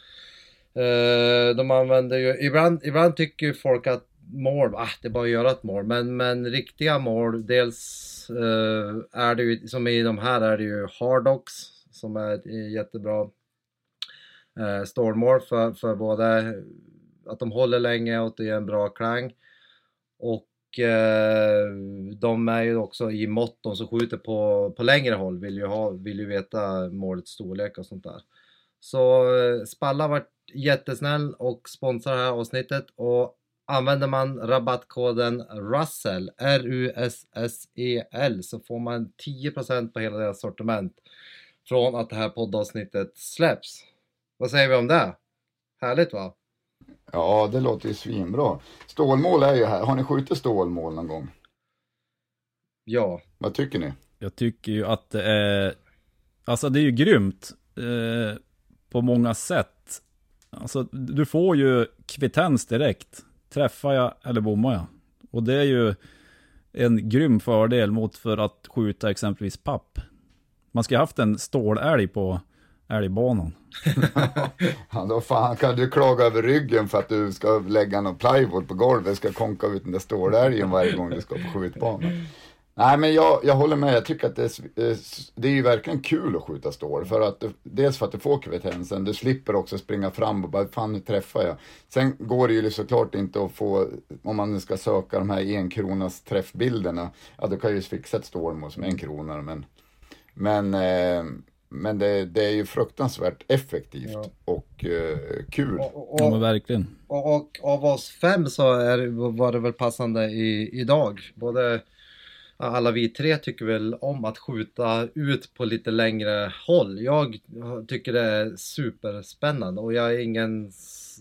[SPEAKER 3] eh, de använder ju, ibland, ibland tycker folk att mål, ah, det är bara att göra ett mål, men, men riktiga mål, dels eh, är det ju, som i de här är det ju Hardox som är ett jättebra eh, stålmål för, för både att de håller länge och att det är en bra klang. Och eh, de är ju också i mått, de som skjuter på, på längre håll vill ju, ha, vill ju veta målets storlek och sånt där. Så eh, Spalla har varit jättesnäll och sponsrar det här avsnittet och använder man rabattkoden RUSSEL, R-U-S-S-E-L, så får man 10% på hela deras sortiment från att det här poddavsnittet släpps. Vad säger vi om det? Härligt va?
[SPEAKER 2] Ja, det låter ju svinbra. Stålmål är ju här. Har ni skjutit stålmål någon gång?
[SPEAKER 3] Ja.
[SPEAKER 2] Vad tycker ni?
[SPEAKER 4] Jag tycker ju att det är... Alltså det är ju grymt. Eh, på många sätt. Alltså du får ju kvittens direkt. Träffar jag eller bommar jag? Och det är ju en grym fördel mot för att skjuta exempelvis papp. Man ska ha haft en stålälg på älgbanan.
[SPEAKER 2] ja, då fan kan du klaga över ryggen för att du ska lägga någon plywood på golvet, ska konka ut den där stålälgen varje gång du ska på skjutbanan. Nej men jag, jag håller med, jag tycker att det är, eh, det är ju verkligen kul att skjuta stål. För att, dels för att du får kvittensen, du slipper också springa fram och bara, fan nu träffar jag. Sen går det ju liksom såklart inte att få, om man ska söka de här enkronas träffbilderna, ja då kan ju fixa ett stålmål som en krona men, men eh, men det, det, är ju fruktansvärt effektivt ja. och uh, kul. Och,
[SPEAKER 4] och, ja, men verkligen.
[SPEAKER 3] Och, och, av oss fem så är, var det väl passande i, idag. Både alla vi tre tycker väl om att skjuta ut på lite längre håll. Jag tycker det är superspännande och jag är ingen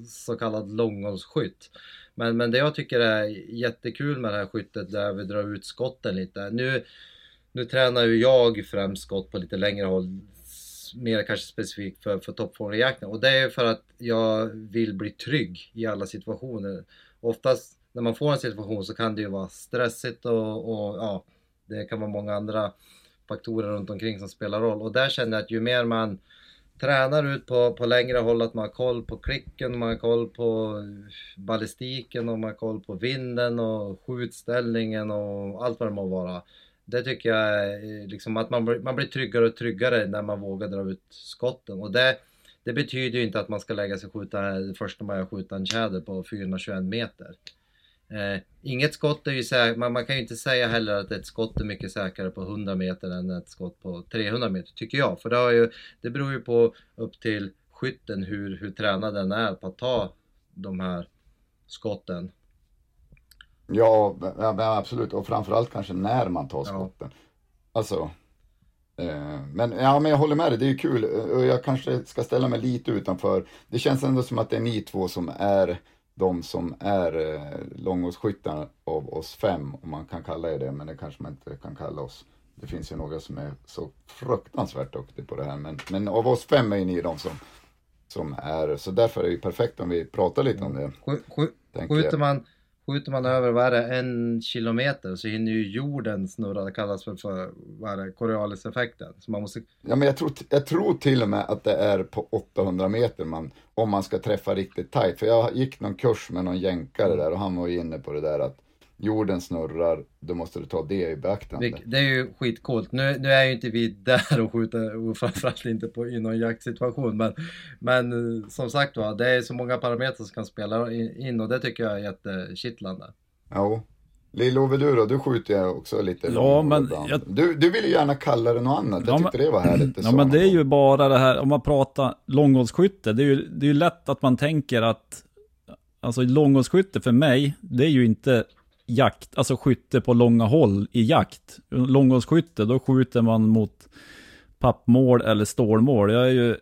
[SPEAKER 3] så kallad långhållsskytt. Men, men det jag tycker är jättekul med det här skyttet där vi drar ut skotten lite. Nu, nu tränar ju jag främst skott på lite längre håll mer kanske specifikt för, för toppfågeljakten. Och det är för att jag vill bli trygg i alla situationer. Oftast när man får en situation så kan det ju vara stressigt och, och ja, det kan vara många andra faktorer runt omkring som spelar roll. Och där känner jag att ju mer man tränar ut på, på längre håll, att man har koll på klicken, man har koll på ballistiken och man har koll på vinden och skjutställningen och allt vad det må vara. Det tycker jag är eh, liksom att man, man blir tryggare och tryggare när man vågar dra ut skotten. Och det, det betyder ju inte att man ska lägga sig och skjuta det första man gör, skjuta en tjäder på 421 meter. Eh, inget skott är ju säkert, man, man, kan ju inte säga heller att ett skott är mycket säkrare på 100 meter än ett skott på 300 meter, tycker jag. För det, har ju, det beror ju på upp till skytten hur, hur tränad den är på att ta de här skotten.
[SPEAKER 2] Ja, absolut. Och framförallt kanske när man tar skotten. Ja. Alltså. Eh, men, ja, men jag håller med dig, det är kul. Och jag kanske ska ställa mig lite utanför. Det känns ändå som att det är ni två som är de som är eh, långhållsskyttar av oss fem, om man kan kalla er det, men det kanske man inte kan kalla oss. Det finns ju några som är så fruktansvärt duktiga på det här, men, men av oss fem är ni de som, som är, så därför är det ju perfekt om vi pratar lite om det.
[SPEAKER 3] Sk- Skjuter man, skjuter man över, vad är det, en kilometer så hinner ju jorden snurra. Det kallas för, för vad är det, Corioliseffekten. Så man måste,
[SPEAKER 2] Ja, men jag tror, jag tror till och med att det är på 800 meter man, om man ska träffa riktigt tajt. För jag gick någon kurs med någon jänkare där och han var ju inne på det där att jorden snurrar, då måste du ta det i beaktande.
[SPEAKER 3] det är ju skitcoolt. Nu, nu är ju inte vi där och skjuter, och framförallt inte på, i någon jaktsituation. Men, men eh, som sagt var, det är så många parametrar som kan spela in och det tycker jag är jättekittlande.
[SPEAKER 2] Ja. Lill-Ove du då, du skjuter ju också lite
[SPEAKER 4] Ja, men jag-
[SPEAKER 2] du, du vill ju gärna kalla det något annat, jag
[SPEAKER 4] Ja,
[SPEAKER 2] tyckte
[SPEAKER 4] men-
[SPEAKER 2] det var härligt.
[SPEAKER 4] Ja men det är ju bara det här, om man pratar långhållsskytte, det är ju, det är ju lätt att man tänker att, alltså långhållsskytte för mig, det är ju inte jakt, alltså skytte på långa håll i jakt. Långhållsskytte, då skjuter man mot pappmål eller stålmål. Jag är ju,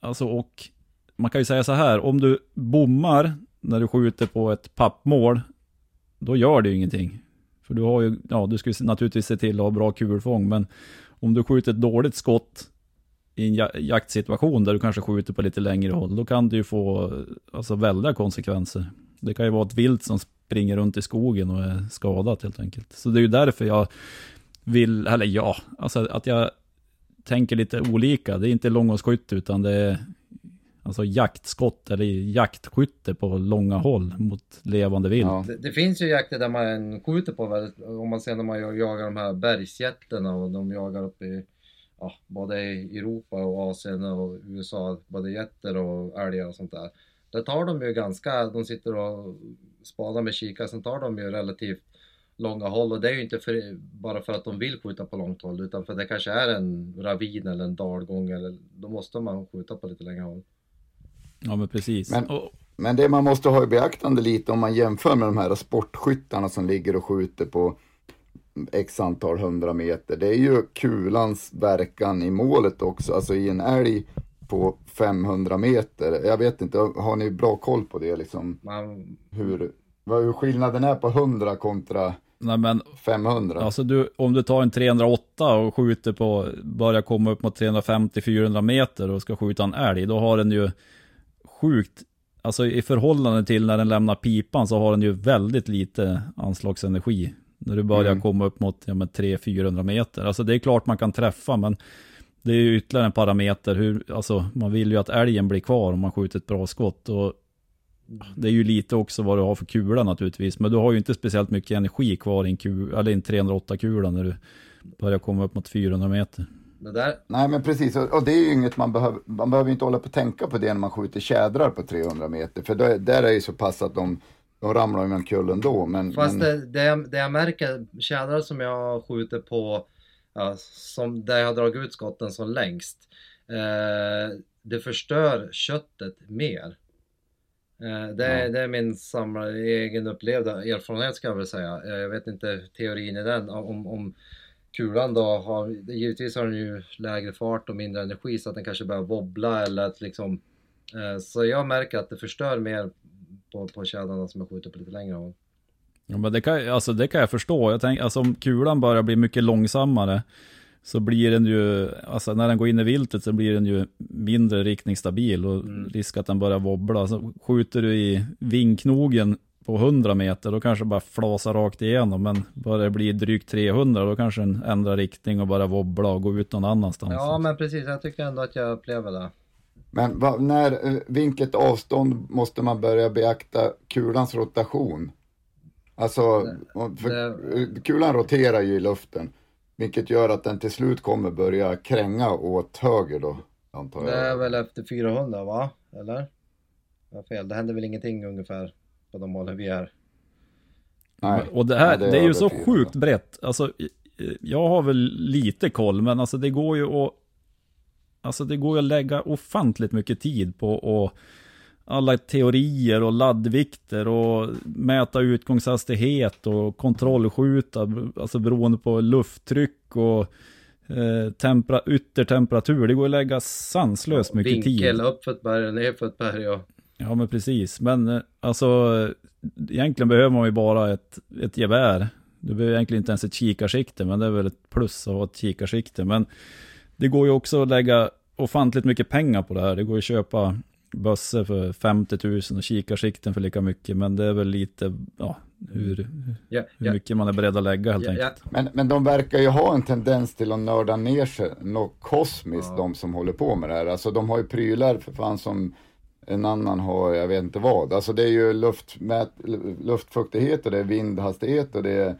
[SPEAKER 4] alltså och man kan ju säga så här, om du bommar när du skjuter på ett pappmål, då gör det ju ingenting. För du har ju, ja du ska ju naturligtvis se till att ha bra kulfång, men om du skjuter ett dåligt skott i en jaktsituation där du kanske skjuter på lite längre håll, då kan det ju få alltså, väldiga konsekvenser. Det kan ju vara ett vilt som springer runt i skogen och är skadat helt enkelt. Så det är ju därför jag vill, eller ja, alltså att jag tänker lite olika. Det är inte långhållsskytte utan det är alltså jaktskott eller jaktskytte på långa håll mot levande vilt.
[SPEAKER 2] Ja.
[SPEAKER 3] Det, det finns ju jakter där man skjuter på väldigt, om man ser när man jagar de här bergsjätterna och de jagar uppe i ja, både i Europa och Asien och USA, både getter och älgar och sånt där. Där tar de ju ganska, de sitter och spanar med kikare, sen tar de ju relativt långa håll och det är ju inte för, bara för att de vill skjuta på långt håll utan för det kanske är en ravin eller en dalgång eller då måste man skjuta på lite längre håll.
[SPEAKER 4] Ja men precis.
[SPEAKER 2] Men-
[SPEAKER 4] Och,
[SPEAKER 2] Men det man måste ha i beaktande lite om man jämför med de här sportskyttarna som ligger och skjuter på x antal hundra meter. Det är ju kulans verkan i målet också, alltså i en älg på 500 meter. Jag vet inte, har ni bra koll på det liksom?
[SPEAKER 3] Man,
[SPEAKER 2] Hur, vad hur skillnaden är på 100 kontra
[SPEAKER 4] nej men
[SPEAKER 2] 500?
[SPEAKER 4] Alltså du, om du tar en 308 och skjuter på, börjar komma upp mot 350-400 meter och ska skjuta en älg, då har den ju sjukt, alltså i förhållande till när den lämnar pipan så har den ju väldigt lite anslagsenergi. När du börjar
[SPEAKER 2] Mm.
[SPEAKER 4] komma upp mot ja, men 300-400 meter. Alltså det är klart man kan träffa, men det är ju ytterligare en parameter. Hur, alltså, man vill ju att älgen blir kvar om man skjuter ett bra skott. Och det är ju lite också vad du har för kula naturligtvis. Men du har ju inte speciellt mycket energi kvar i en, kul, eller en 308-kula när du börjar komma upp mot 400 meter.
[SPEAKER 3] det där,
[SPEAKER 2] Nej men precis, och det är ju inget man behöver, man behöver inte hålla på och tänka på det när man skjuter tjädrar på 300 meter. För där, där är det ju så pass att de, de ramlar ju omkull ändå. Men,
[SPEAKER 3] Fast
[SPEAKER 2] men,
[SPEAKER 3] det, det, jag, det jag märker, tjädrar som jag skjuter på, ja, som, där jag har dragit ut skotten som längst, eh, det förstör köttet mer. Eh, det, är,
[SPEAKER 2] Ja.
[SPEAKER 3] det är min samlade, egen upplevda erfarenhet ska jag väl säga. Eh, Jag vet inte teorin i den, om, om kulan då har, givetvis har den ju lägre fart och mindre energi så att den kanske börjar wobbla eller att liksom, eh, så jag märker att det förstör mer på, på tjädrarna som jag skjuter på lite längre håll.
[SPEAKER 4] Ja, men det kan, alltså, det kan jag förstå. Jag tänker, alltså, om kulan börjar bli mycket långsammare så blir den ju, alltså när den går in i viltet så blir den ju mindre riktningsstabil och
[SPEAKER 3] Mm.
[SPEAKER 4] risk att den börjar wobbla. Så skjuter du i vingknogen på 100 meter, då kanske bara flasar rakt igenom. Men börjar det bli drygt 300, då kanske den ändrar riktning och börjar wobbla och gå ut någon annanstans.
[SPEAKER 3] Ja men precis, jag tycker ändå att jag upplever det.
[SPEAKER 2] Men va, när, eh, vilket avstånd måste man börja beakta kulans rotation? Alltså, för,
[SPEAKER 3] det-
[SPEAKER 2] kulan roterar ju i luften, vilket gör att den till slut kommer börja kränga åt höger då, antar
[SPEAKER 3] Det är
[SPEAKER 2] jag.
[SPEAKER 3] väl efter 400 va? Eller? Jag har fel, det händer väl ingenting ungefär på de målen vi är.
[SPEAKER 2] Nej,
[SPEAKER 4] Och det här,
[SPEAKER 2] Ja,
[SPEAKER 4] det, är
[SPEAKER 2] över
[SPEAKER 4] ju så
[SPEAKER 2] 400.
[SPEAKER 4] sjukt brett. Alltså, jag har väl lite koll, men alltså det går ju att... Alltså det går ju att lägga ofantligt mycket tid på och alla teorier och laddvikter och mäta utgångshastighet och kontrollskjuta, alltså beroende på lufttryck och eh, tempera, yttertemperatur. Det går att lägga sanslöst mycket
[SPEAKER 3] Vinkel
[SPEAKER 4] tid.
[SPEAKER 3] upp för ett berg ner för ett berg och...
[SPEAKER 4] Ja men precis, men eh, alltså egentligen behöver man ju bara ett, ett gevär. Du behöver egentligen inte ens ett kikarsikte, men det är väl ett plus att ha ett kikarsikte. Men det går ju också att lägga ofantligt mycket pengar på det här. Det går ju att köpa bössor för 50 000 och kikarsikten för lika mycket. Men det är väl lite, ja, hur,
[SPEAKER 3] Ja,
[SPEAKER 4] hur
[SPEAKER 3] ja,
[SPEAKER 4] mycket man är beredd att lägga helt
[SPEAKER 3] ja.
[SPEAKER 4] enkelt.
[SPEAKER 2] Men, men de verkar ju ha en tendens till att nörda ner sig något kosmiskt,
[SPEAKER 3] Ja.
[SPEAKER 2] de som håller på med det här. Alltså de har ju prylar för fan som en annan har, jag vet inte vad. Alltså det är ju luftmät, luftfuktighet och det är vindhastighet och det är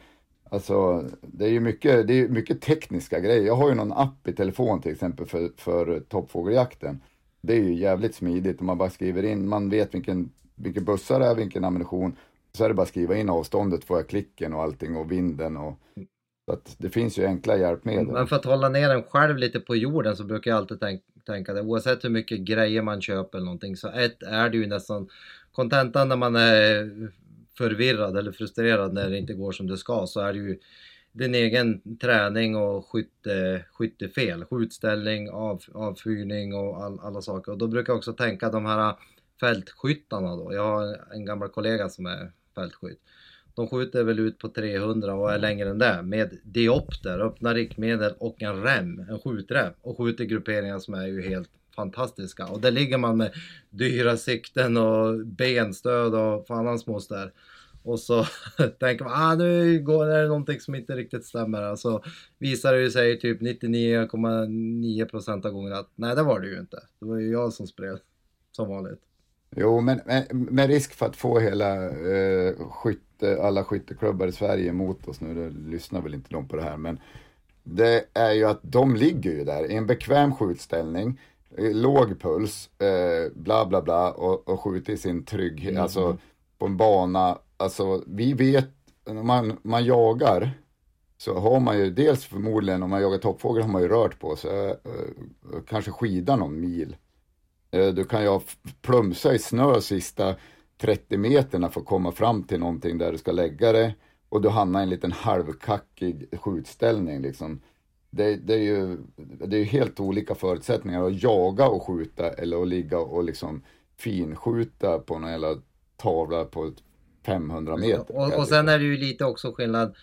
[SPEAKER 2] Alltså, det är ju mycket, det är mycket tekniska grejer. Jag har ju någon app i telefon till exempel för, för toppfågeljakten. Det är ju jävligt smidigt om man bara skriver in, man vet vilken, vilken bussar det är, vilken ammunition. Så är det bara att skriva in avståndet, får jag klicken och allting och vinden och så att det finns ju enkla hjälpmedel.
[SPEAKER 3] Men för att hålla ner den själv lite på jorden så brukar jag alltid tänk, tänka det. Oavsett hur mycket grejer man köper eller någonting så ett är det ju nästan kontentan när man är förvirrad eller frustrerad när det inte går som det ska så är det ju din egen träning och skytte, skyttefel, skjutställning, av, avfyrning och all, alla saker. Och då brukar jag också tänka de här fältskyttarna då. Jag har en gammal kollega som är fältskytt. De skjuter väl ut på 300 och är längre än det med diopter, öppna riktmedel och en rem, en skjutrem och skjuter grupperingar som är ju helt fantastiska. Och där ligger man med dyra sikten och benstöd och fan hans moster. Och så tänker man, ah nu går det någonting som inte riktigt stämmer. Alltså visar det sig typ 99,9% av gångerna att nej det var det ju inte. Det var ju jag som spred som vanligt.
[SPEAKER 2] Jo, men med, risk för att få hela eh, skytte, alla skytteklubbar i Sverige emot oss nu, det lyssnar väl inte de på det här, men det är ju att de ligger ju där i en bekväm skjutställning, låg puls, eh, bla bla bla och, och skjuter i sin trygghet, alltså på en bana, alltså vi vet, när man, man jagar så har man ju dels förmodligen, om man jagar toppfågel har man ju rört på sig, eh, eh, kanske skida någon mil. Eh, du kan ju ha plumsa i snö sista 30 meterna för att komma fram till någonting där du ska lägga det. Och du hamnar i en liten halvkackig skjutställning liksom. Det, det är ju det är ju helt olika förutsättningar att jaga och skjuta eller att ligga och liksom finskjuta på någon jävla tavla på ett 500 meter.
[SPEAKER 3] Och, och sen är det ju lite också skillnad.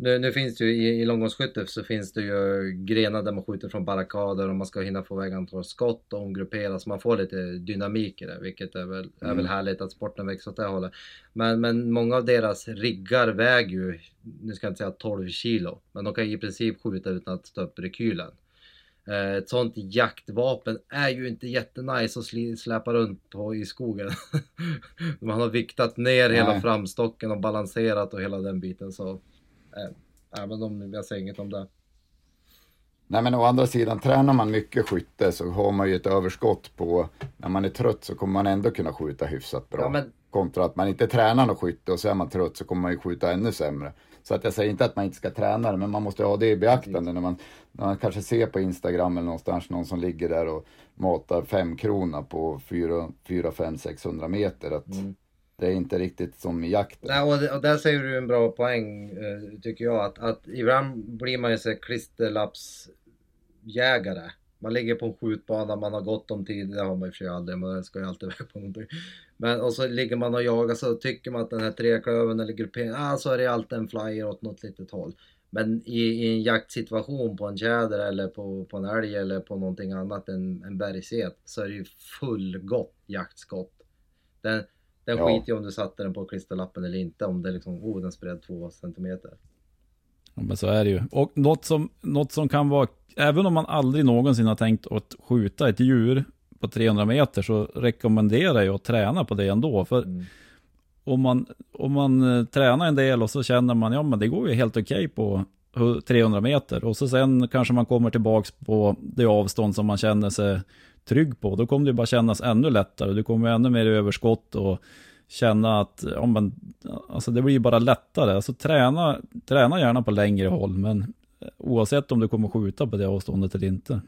[SPEAKER 3] Nu, nu finns det ju i, i långgångsskytte så finns det ju grenar där man skjuter från barrikader och man ska hinna få iväg antal skott och omgruppera så man får lite dynamik i det vilket är väl, är väl härligt att sporten växer åt det hållet. Men, men många av deras riggar väger ju, nu ska jag inte säga 12 kilo, men de kan i princip skjuta utan att stå upp rekylen. Eh, Ett sånt jaktvapen är ju inte jättenice att släpa runt på i skogen. Man har viktat ner hela
[SPEAKER 2] Nej.
[SPEAKER 3] framstocken och balanserat och hela den biten så... Eh, men de, jag säger inget om det.
[SPEAKER 2] Nej men å andra sidan, tränar man mycket skytte så har man ju ett överskott på, när man är trött så kommer man ändå kunna skjuta hyfsat bra.
[SPEAKER 3] Ja, men-
[SPEAKER 2] Kontra att man inte tränar något skytte och så är man trött så kommer man ju skjuta ännu sämre. Så att jag säger inte att man inte ska träna det, men man måste ha det i beaktande när man, när man kanske ser på Instagram eller någonstans någon som ligger där och matar fem krona på 4, 5, 600 meter. Att Det är inte riktigt som i jakten.
[SPEAKER 3] Nej, och, det- och där säger du en bra poäng eh, tycker jag att, att ibland blir man ju så klisterlappsjägare. Man ligger på en skjutbana, man har gott om tid, det har man i och för sig aldrig, man ska ju alltid iväg på någonting. Men och så ligger man och jagar så tycker man att den här treklövern eller grupperingen, ah, så är det alltid en flyer åt något litet håll. Men i, i en jaktsituation på en tjäder eller på, på en älg eller på någonting annat än en bergsget så är det ju fullgott jaktskott. Den, den
[SPEAKER 2] Ja.
[SPEAKER 3] skiter ju om du satte den på klisterlappen eller inte om det liksom, oh den spred två centimeter.
[SPEAKER 4] Ja, men så är det ju. Och något som, något som kan vara, även om man aldrig någonsin har tänkt att skjuta ett djur på 300 meter så rekommenderar jag att träna på det ändå. För
[SPEAKER 3] Mm.
[SPEAKER 4] om, man, om man eh, tränar en del och så känner man, ja men det går ju helt okej på hu- 300 meter. Och så sen kanske man kommer tillbaks på det avstånd som man känner sig trygg på. Då kommer det bara kännas ännu lättare. Du kommer ännu mer överskott och känna att ja, men, alltså det blir bara lättare. Alltså träna, träna gärna på längre håll, men oavsett om du kommer skjuta på det avståndet eller inte.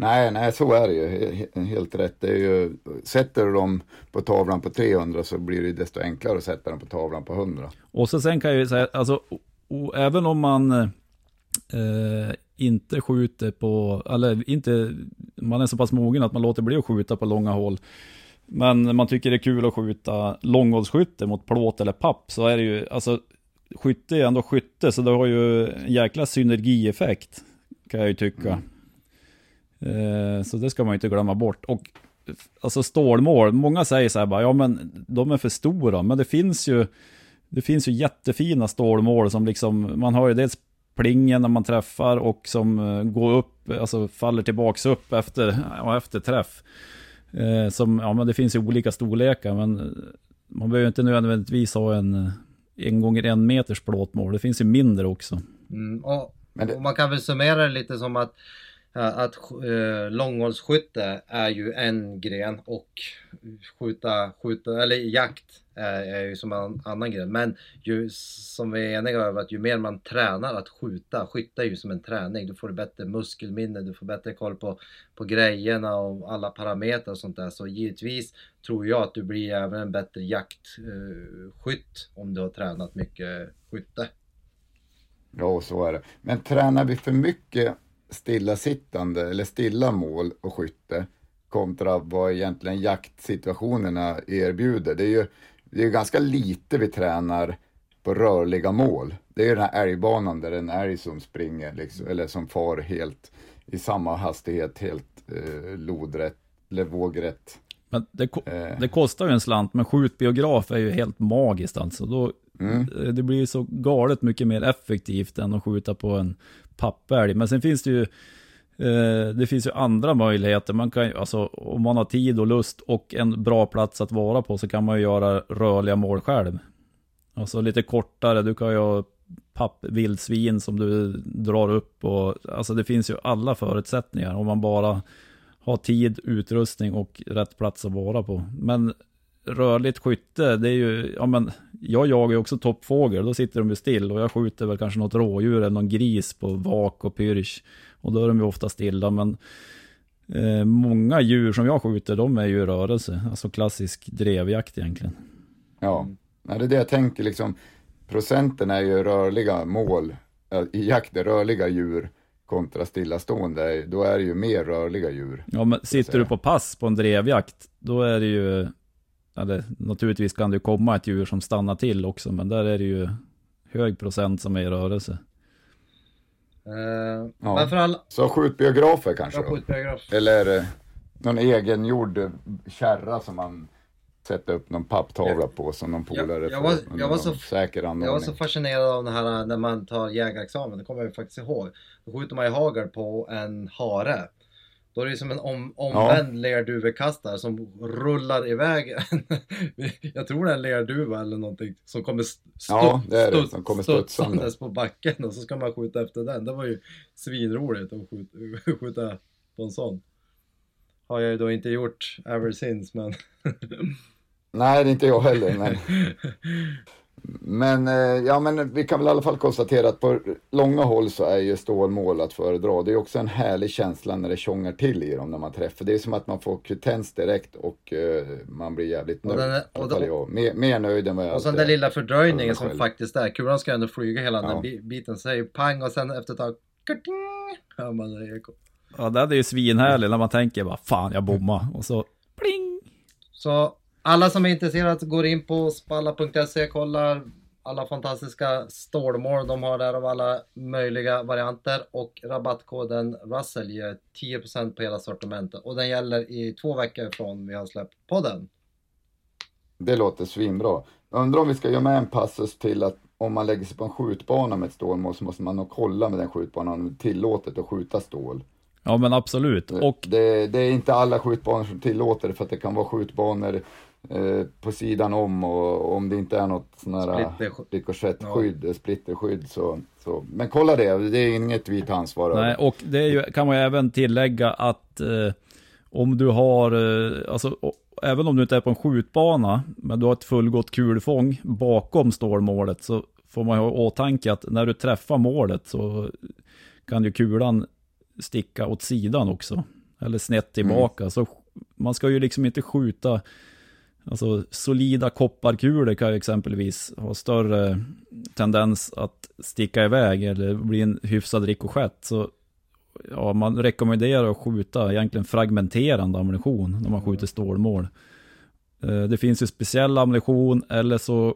[SPEAKER 2] Nej, nej, så är det ju. He- he- Helt rätt. Det är ju, sätter du dem på tavlan på 300 så blir det desto enklare att sätta dem på tavlan på 100.
[SPEAKER 4] Och så sen kan jag ju säga, alltså, även om man eh, inte skjuter på, eller inte, man är så pass mogen att man låter bli att skjuta på långa håll. Men man tycker det är kul att skjuta långhållsskytte mot plåt eller papp så är det ju, alltså skytte är ändå skytte så det har ju en jäkla synergieffekt kan jag ju tycka. Eh, så det ska man inte glömma bort. Och alltså stålmål, många säger så här bara, ja men de är för stora, men det finns ju det finns ju jättefina stålmål som liksom, man har ju dels plingen när man träffar och som eh, går upp, alltså faller tillbaks upp efter, ja, efter träff. Eh, som, ja men det finns ju olika storlekar men man behöver inte nödvändigtvis ha en en gånger en meters plåtmål. Det finns ju mindre också.
[SPEAKER 3] Mm, och, och man kan väl summera det lite som att Eh, att eh, långhållsskytte är ju en gren och skjuta, skjuta eller jakt är, är ju som en annan gren. Men ju, som vi är eniga över att ju mer man tränar att skjuta, skytte är ju som en träning. Du får bättre muskelminne, du får bättre koll på, på grejerna och alla parametrar och sånt där. Så givetvis tror jag att du blir även en bättre jaktskytt eh, om du har tränat mycket skytte.
[SPEAKER 2] Ja, så är det. Men tränar vi för mycket stillasittande eller stilla mål och skytte kontra vad egentligen jaktsituationerna erbjuder. Det är ju det är ganska lite vi tränar på rörliga mål. Det är ju den här älgbanan där en älg som springer liksom, eller som far helt i samma hastighet, helt eh, lodrätt eller vågrätt.
[SPEAKER 4] Men det, eh. det, kostar ju en slant, men skjutbiograf är ju helt magiskt alltså. Då, mm. Det blir ju så galet mycket mer effektivt än att skjuta på en pappälg. Men sen finns det ju eh, det finns ju andra möjligheter. Man kan, alltså, om man har tid och lust och en bra plats att vara på så kan man ju göra rörliga mål själv. Alltså lite kortare, du kan ju ha pappvildsvin som du drar upp och alltså det finns ju alla förutsättningar om man bara har tid, utrustning och rätt plats att vara på. Men rörligt skytte, det är ju, ja men, jag jagar ju också toppfågel, då sitter de ju still och jag skjuter väl kanske något rådjur eller någon gris på vak och pyrsch. Och då är de ju ofta stilla, men eh, många djur som jag skjuter, de är ju i rörelse. Alltså klassisk drevjakt egentligen.
[SPEAKER 2] Ja, det är det jag tänker liksom. Procenten är ju rörliga mål, i jakt är rörliga djur kontra stillastående, då är det ju mer rörliga djur.
[SPEAKER 4] Ja, men sitter du på pass på en drevjakt, då är det ju eller, naturligtvis kan det komma ett djur som stannar till också, men där är det ju hög procent som är i rörelse.
[SPEAKER 2] Uh, ja. men för all... Så skjutbiografer kanske? Ja, skjutbiograf. Eller eh, någon egengjord kärra som man sätter upp någon papptavla på som någon polare
[SPEAKER 3] jag, jag var, jag var så, säker anordning. Jag var så fascinerad av det här när man tar jägarexamen, det kommer jag faktiskt ihåg. Då skjuter man i hagel på en hare. Då är det som en om, omvänd ja. lerduvekastare som rullar iväg. jag tror det är en lerduva eller någonting som kommer, stu,
[SPEAKER 2] ja, det är det, som kommer
[SPEAKER 3] studsandes på backen och så ska man skjuta efter den. Det var ju svinroligt att skjuta, skjuta på en sån. Har jag ju då inte gjort ever since men...
[SPEAKER 2] Nej, det är inte jag heller men... Men, eh, ja, men vi kan väl i alla fall konstatera att på långa håll så är ju stålmål att föredra. Det är också en härlig känsla när det tjongar till i dem när man träffar. Det är som att man får kutens direkt och uh, man blir jävligt nöjd. Och den och då, jag. Mer, mer nöjd än vad jag
[SPEAKER 3] Och sen den lilla fördröjningen som faktiskt är. Kulan ska ändå flyga hela ja. den biten. Säger pang och sen efter ett tag hör man det eko.
[SPEAKER 4] Ja, det är ju svinhärligt när man tänker bara fan jag bommar och så pling.
[SPEAKER 3] Så alla som är intresserade går in på spalla.se, kollar alla fantastiska stålmål de har där av alla möjliga varianter och rabattkoden Russell ger 10% på hela sortimentet och den gäller i två veckor från vi har släppt podden.
[SPEAKER 2] Det låter svinbra. undrar om vi ska göra med en passus till att om man lägger sig på en skjutbana med ett stålmål så måste man nog kolla med den skjutbanan om det är tillåtet att skjuta stål.
[SPEAKER 4] Ja men absolut.
[SPEAKER 2] Och... Det, det, är inte alla skjutbanor som tillåter det för att det kan vara skjutbanor Eh, på sidan om och om det inte är något sån här rikoschettskydd, ja. splitterskydd så, så. Men kolla det, det är inget vi tar ansvar
[SPEAKER 4] Nej, och det ju, kan man ju även tillägga att eh, om du har, eh, alltså även om du inte är på en skjutbana, men du har ett fullgott kulfång bakom stålmålet så får man ha i åtanke att när du träffar målet så kan ju kulan sticka åt sidan också. Eller snett tillbaka. Mm. Så man ska ju liksom inte skjuta Alltså solida kopparkulor kan ju exempelvis ha större tendens att sticka iväg eller bli en hyfsad rikoschett. Så ja, man rekommenderar att skjuta egentligen fragmenterande ammunition när man skjuter stålmål. Eh, Det finns ju speciell ammunition eller så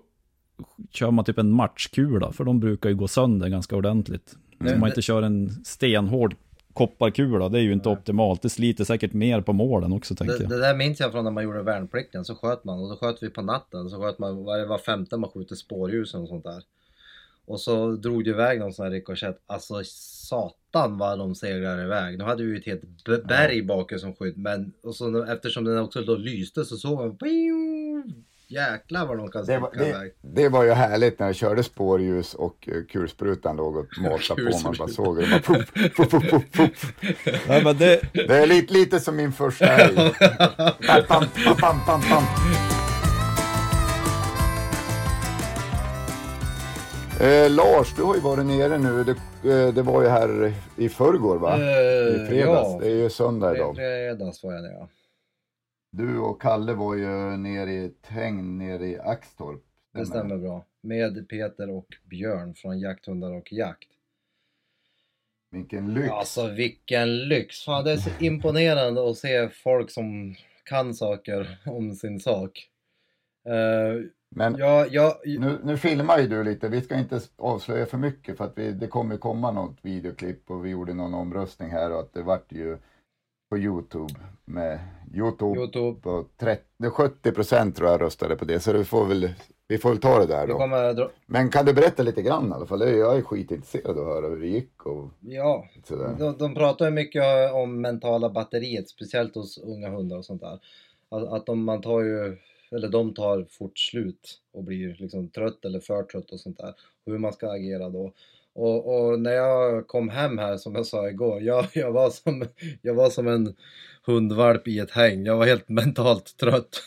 [SPEAKER 4] kör man typ en matchkula, för de brukar ju gå sönder ganska ordentligt.
[SPEAKER 3] Nej,
[SPEAKER 4] Om man inte kör en stenhård kopparkula, det är ju inte optimalt. Det sliter säkert mer på målen också, tänker
[SPEAKER 3] Det,
[SPEAKER 4] jag.
[SPEAKER 3] det där minns jag från när man gjorde värnplikten, så sköt man och då sköt vi på natten. Så sköt man, var, var femte man skjuter spårljus och sånt där. Och så drog det iväg någon sån här rikoschett. Alltså satan vad de seglar iväg. Nu hade vi ju ett helt berg bakom som skydd. Men och så, eftersom den också då lyste så såg man... Jäklar vad de kan
[SPEAKER 2] Det
[SPEAKER 3] sticka
[SPEAKER 2] var, det,
[SPEAKER 3] iväg.
[SPEAKER 2] det var ju härligt när jag körde spårljus och eh, kulsprutan låg och matade på. Man bara såg det. Bara, puff, puff, puff, puff, puff.
[SPEAKER 4] Nej, men det,
[SPEAKER 2] Det är lite, lite som min första helg. Pam, pam, pam, pam. Eh, Lars, du har ju varit nere nu. Det, eh, det var ju här i förrgår va? I
[SPEAKER 3] Eh,
[SPEAKER 2] fredags.
[SPEAKER 3] ja.
[SPEAKER 2] Det är ju söndag idag.
[SPEAKER 3] Fredags var jag nere.
[SPEAKER 2] Du och Kalle var ju nere i ett häng nere i Axtorp.
[SPEAKER 3] Det stämmer bra. Med Peter och Björn från Jakthundar och Jakt.
[SPEAKER 2] Vilken lyx.
[SPEAKER 3] Alltså vilken lyx! Fan, det är så imponerande att se folk som kan saker om sin sak. Uh,
[SPEAKER 2] Men
[SPEAKER 3] ja, ja,
[SPEAKER 2] nu, nu filmar ju du lite. Vi ska inte avslöja för mycket för att vi, det kommer komma något videoklipp och vi gjorde någon omröstning här och att det vart ju på Youtube med Youtube.
[SPEAKER 3] Youtube.
[SPEAKER 2] På 30, 70 procent tror jag röstade på det så vi får väl, vi får väl ta det där då. Men kan du berätta lite grann i alla fall? Jag är skitintresserad av att höra hur det gick och
[SPEAKER 3] Ja,
[SPEAKER 2] sådär.
[SPEAKER 3] de, de pratar ju mycket om mentala batteriet, speciellt hos unga hundar och sånt där. Att, att de, man tar ju, eller de tar fort slut och blir liksom trött eller för trött och sånt där. Hur man ska agera då. Och, och när jag kom hem här, som jag sa igår, jag, jag, var som, jag var som en hundvalp i ett häng. Jag var helt mentalt trött.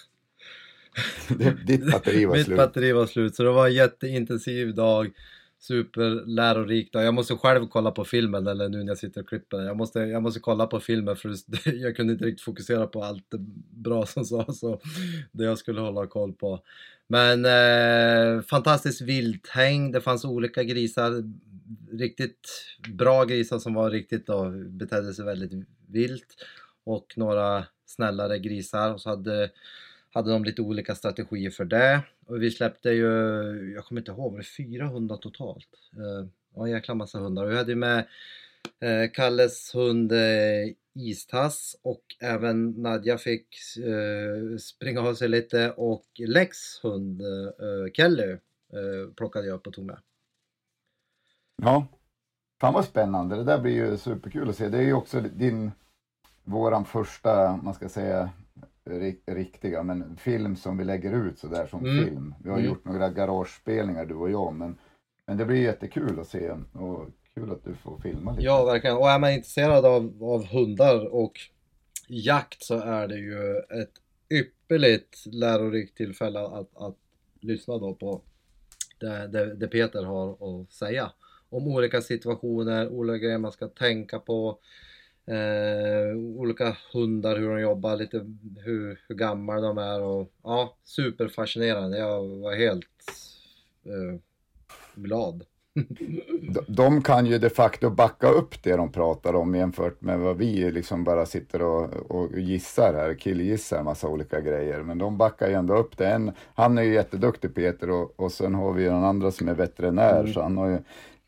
[SPEAKER 2] Ditt batteri var
[SPEAKER 3] Mitt
[SPEAKER 2] slut.
[SPEAKER 3] batteri var slut, så det var en jätteintensiv dag. Superlärorik dag. Jag måste själv kolla på filmen, eller nu när jag sitter och klipper. Jag måste, jag måste kolla på filmen för jag kunde inte riktigt fokusera på allt det bra som sades och det jag skulle hålla koll på. Men eh, fantastiskt vilthäng. Det fanns olika grisar. Riktigt bra grisar som var riktigt då, betedde sig väldigt vilt. Och några snällare grisar. Och så hade hade de lite olika strategier för det. Och vi släppte ju, jag kommer inte ihåg, var det 400 totalt? Eh, Ja, en jäkla massa hundar. Och vi hade ju med eh, Kalles hund eh, Istass och även Nadja fick eh, springa av sig lite och Lex hund eh, eh Kelly eh, plockade jag upp och tog med.
[SPEAKER 2] Ja, fan vad spännande. Det där blir ju superkul att se. Det är ju också din, våran första, man ska säga, ri- riktiga, men film som vi lägger ut sådär som
[SPEAKER 3] Mm.
[SPEAKER 2] film. Vi har
[SPEAKER 3] Mm.
[SPEAKER 2] gjort några garagespelningar du och jag, men, men det blir jättekul att se och kul att du får filma lite.
[SPEAKER 3] Ja, verkligen. Och är man intresserad av, av hundar och jakt så är det ju ett ypperligt lärorikt tillfälle att, att lyssna då på det, det, det Peter har att säga. Om olika situationer, olika grejer man ska tänka på. Eh, olika hundar, hur de jobbar, lite hur, hur gamla de är och ja, superfascinerande. Jag var helt eh, glad.
[SPEAKER 2] De, kan ju de facto backa upp det de pratar om jämfört med vad vi liksom bara sitter och, och gissar här, killgissar massa olika grejer. Men de backar ju ändå upp det. En, han är ju jätteduktig Peter och, och sen har vi ju den andra som är veterinär så han har ju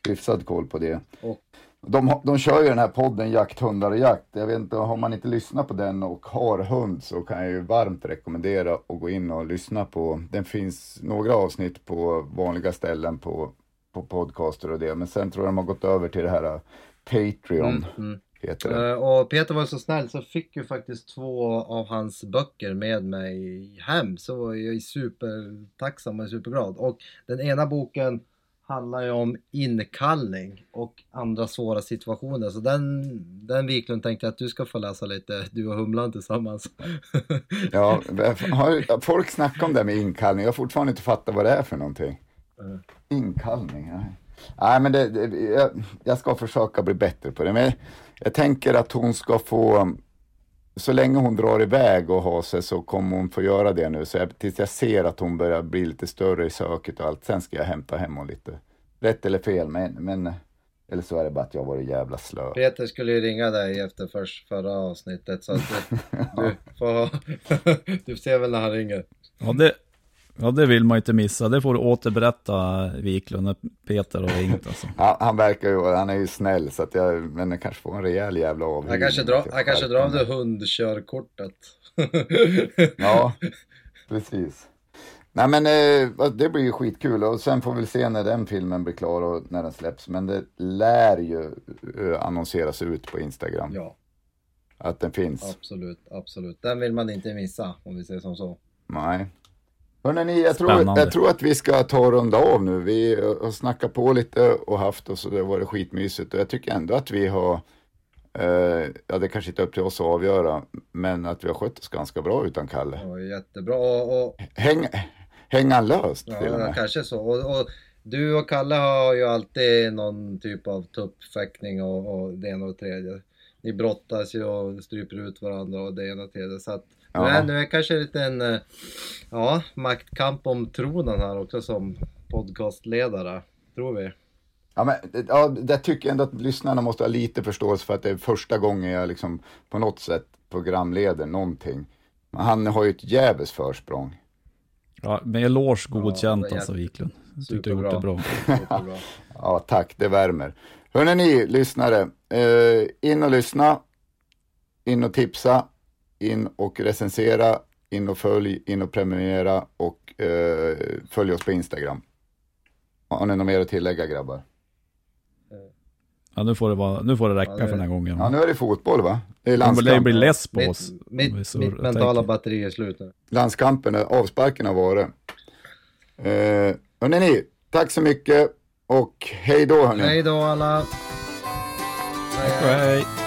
[SPEAKER 2] hyfsad koll på det.
[SPEAKER 3] Och
[SPEAKER 2] De, de kör ju den här podden Jakthundar och jakt. Jag vet inte, har man inte lyssnat på den och har hund så kan jag ju varmt rekommendera att gå in och lyssna på. Den finns några avsnitt på vanliga ställen på, på podcaster och det. Men sen tror jag de har gått över till det här uh, Patreon.
[SPEAKER 3] mm.
[SPEAKER 2] Heter det.
[SPEAKER 3] Eh, Och Peter var så snäll så fick ju faktiskt två av hans böcker med mig hem. Så jag är supertacksam och superglad. Och den ena boken handlar ju om inkallning och andra svåra situationer. Så den, den Wiklund tänkte jag att du ska få läsa lite, du och Humlan tillsammans.
[SPEAKER 2] Ja, har folk snackat om det här med inkallning? Jag har fortfarande inte fattat vad det är för någonting.
[SPEAKER 3] Mm.
[SPEAKER 2] Inkallning, nej. Nej, men det, det, jag, jag ska försöka bli bättre på det. Men jag tänker att hon ska få, så länge hon drar iväg och har sig så kommer hon få göra det nu. Så jag, tills jag ser att hon börjar bli lite större i söket och allt. Sen ska jag hämta hem hon lite. Rätt eller fel, men, men Eller så är det bara att jag varit jävla slö.
[SPEAKER 3] Peter skulle ju ringa dig efter först, förra avsnittet så att du, du får Du ser väl när han ringer.
[SPEAKER 4] Ja det, ja, det vill man ju inte missa. Det får du återberätta Wiklund när Peter har ringt alltså.
[SPEAKER 2] Han, han verkar ju, han är ju snäll så att jag, men jag kanske får en rejäl jävla avhyvling.
[SPEAKER 3] Han kanske drar, han kanske drar av det hundkörkortet.
[SPEAKER 2] Ja, precis. Nej men eh, det blir ju skitkul och sen får vi se när den filmen blir klar och när den släpps. Men det lär ju eh, annonseras ut på Instagram
[SPEAKER 3] Ja,
[SPEAKER 2] att den finns.
[SPEAKER 3] absolut, absolut. Den vill man inte missa om vi säger som så.
[SPEAKER 2] Nej. Hörrni, ni, jag tror, jag tror att vi ska ta och runda av nu. Vi har snackat på lite och haft oss och det har varit skitmysigt. Och jag tycker ändå att vi har, eh, ja det kanske inte är upp till oss att avgöra, men att vi har skött oss ganska bra utan Kalle.
[SPEAKER 3] Var jättebra och, och
[SPEAKER 2] Häng, häng han löst till och
[SPEAKER 3] ja,
[SPEAKER 2] med.
[SPEAKER 3] kanske så. Och, och du och Kalle har ju alltid någon typ av tuppfäktning och, och det ena och det tredje. Ni brottas ju och stryper ut varandra och det ena och det tredje. Så att nu,
[SPEAKER 2] Ja.
[SPEAKER 3] är, nu är kanske lite en eh, ja, maktkamp om tronen här också som podcastledare. Tror vi.
[SPEAKER 2] Ja, men, ja, det tycker jag ändå att lyssnarna måste ha lite förståelse för att det är första gången jag liksom på något sätt programleder någonting. Men han har ju ett jävligt försprång.
[SPEAKER 4] Ja, med eloge godkänt
[SPEAKER 3] det är
[SPEAKER 4] alltså Wiklund. Jag tyckte du har gjort det bra.
[SPEAKER 2] Ja, tack, det värmer. Hörrni ni lyssnare, eh, in och lyssna, in och tipsa, in och recensera, in och följ, in och prenumerera och eh, följ oss på Instagram. Har ni något mer att tillägga grabbar?
[SPEAKER 4] Ja, nu får det, vara, nu får det räcka
[SPEAKER 3] Ja, det-
[SPEAKER 4] för den här gången.
[SPEAKER 2] Ja, nu är det fotboll va? Det är landskamp.
[SPEAKER 4] bli less på oss.
[SPEAKER 3] Mitt, mitt,
[SPEAKER 4] surrar
[SPEAKER 3] mitt
[SPEAKER 4] och
[SPEAKER 3] mentala batteri är slut nu.
[SPEAKER 2] Landskampen, avsparken har varit. Eh, hörni ni, tack så mycket och hej då hörni.
[SPEAKER 3] Hej då alla! Hej,
[SPEAKER 4] hej.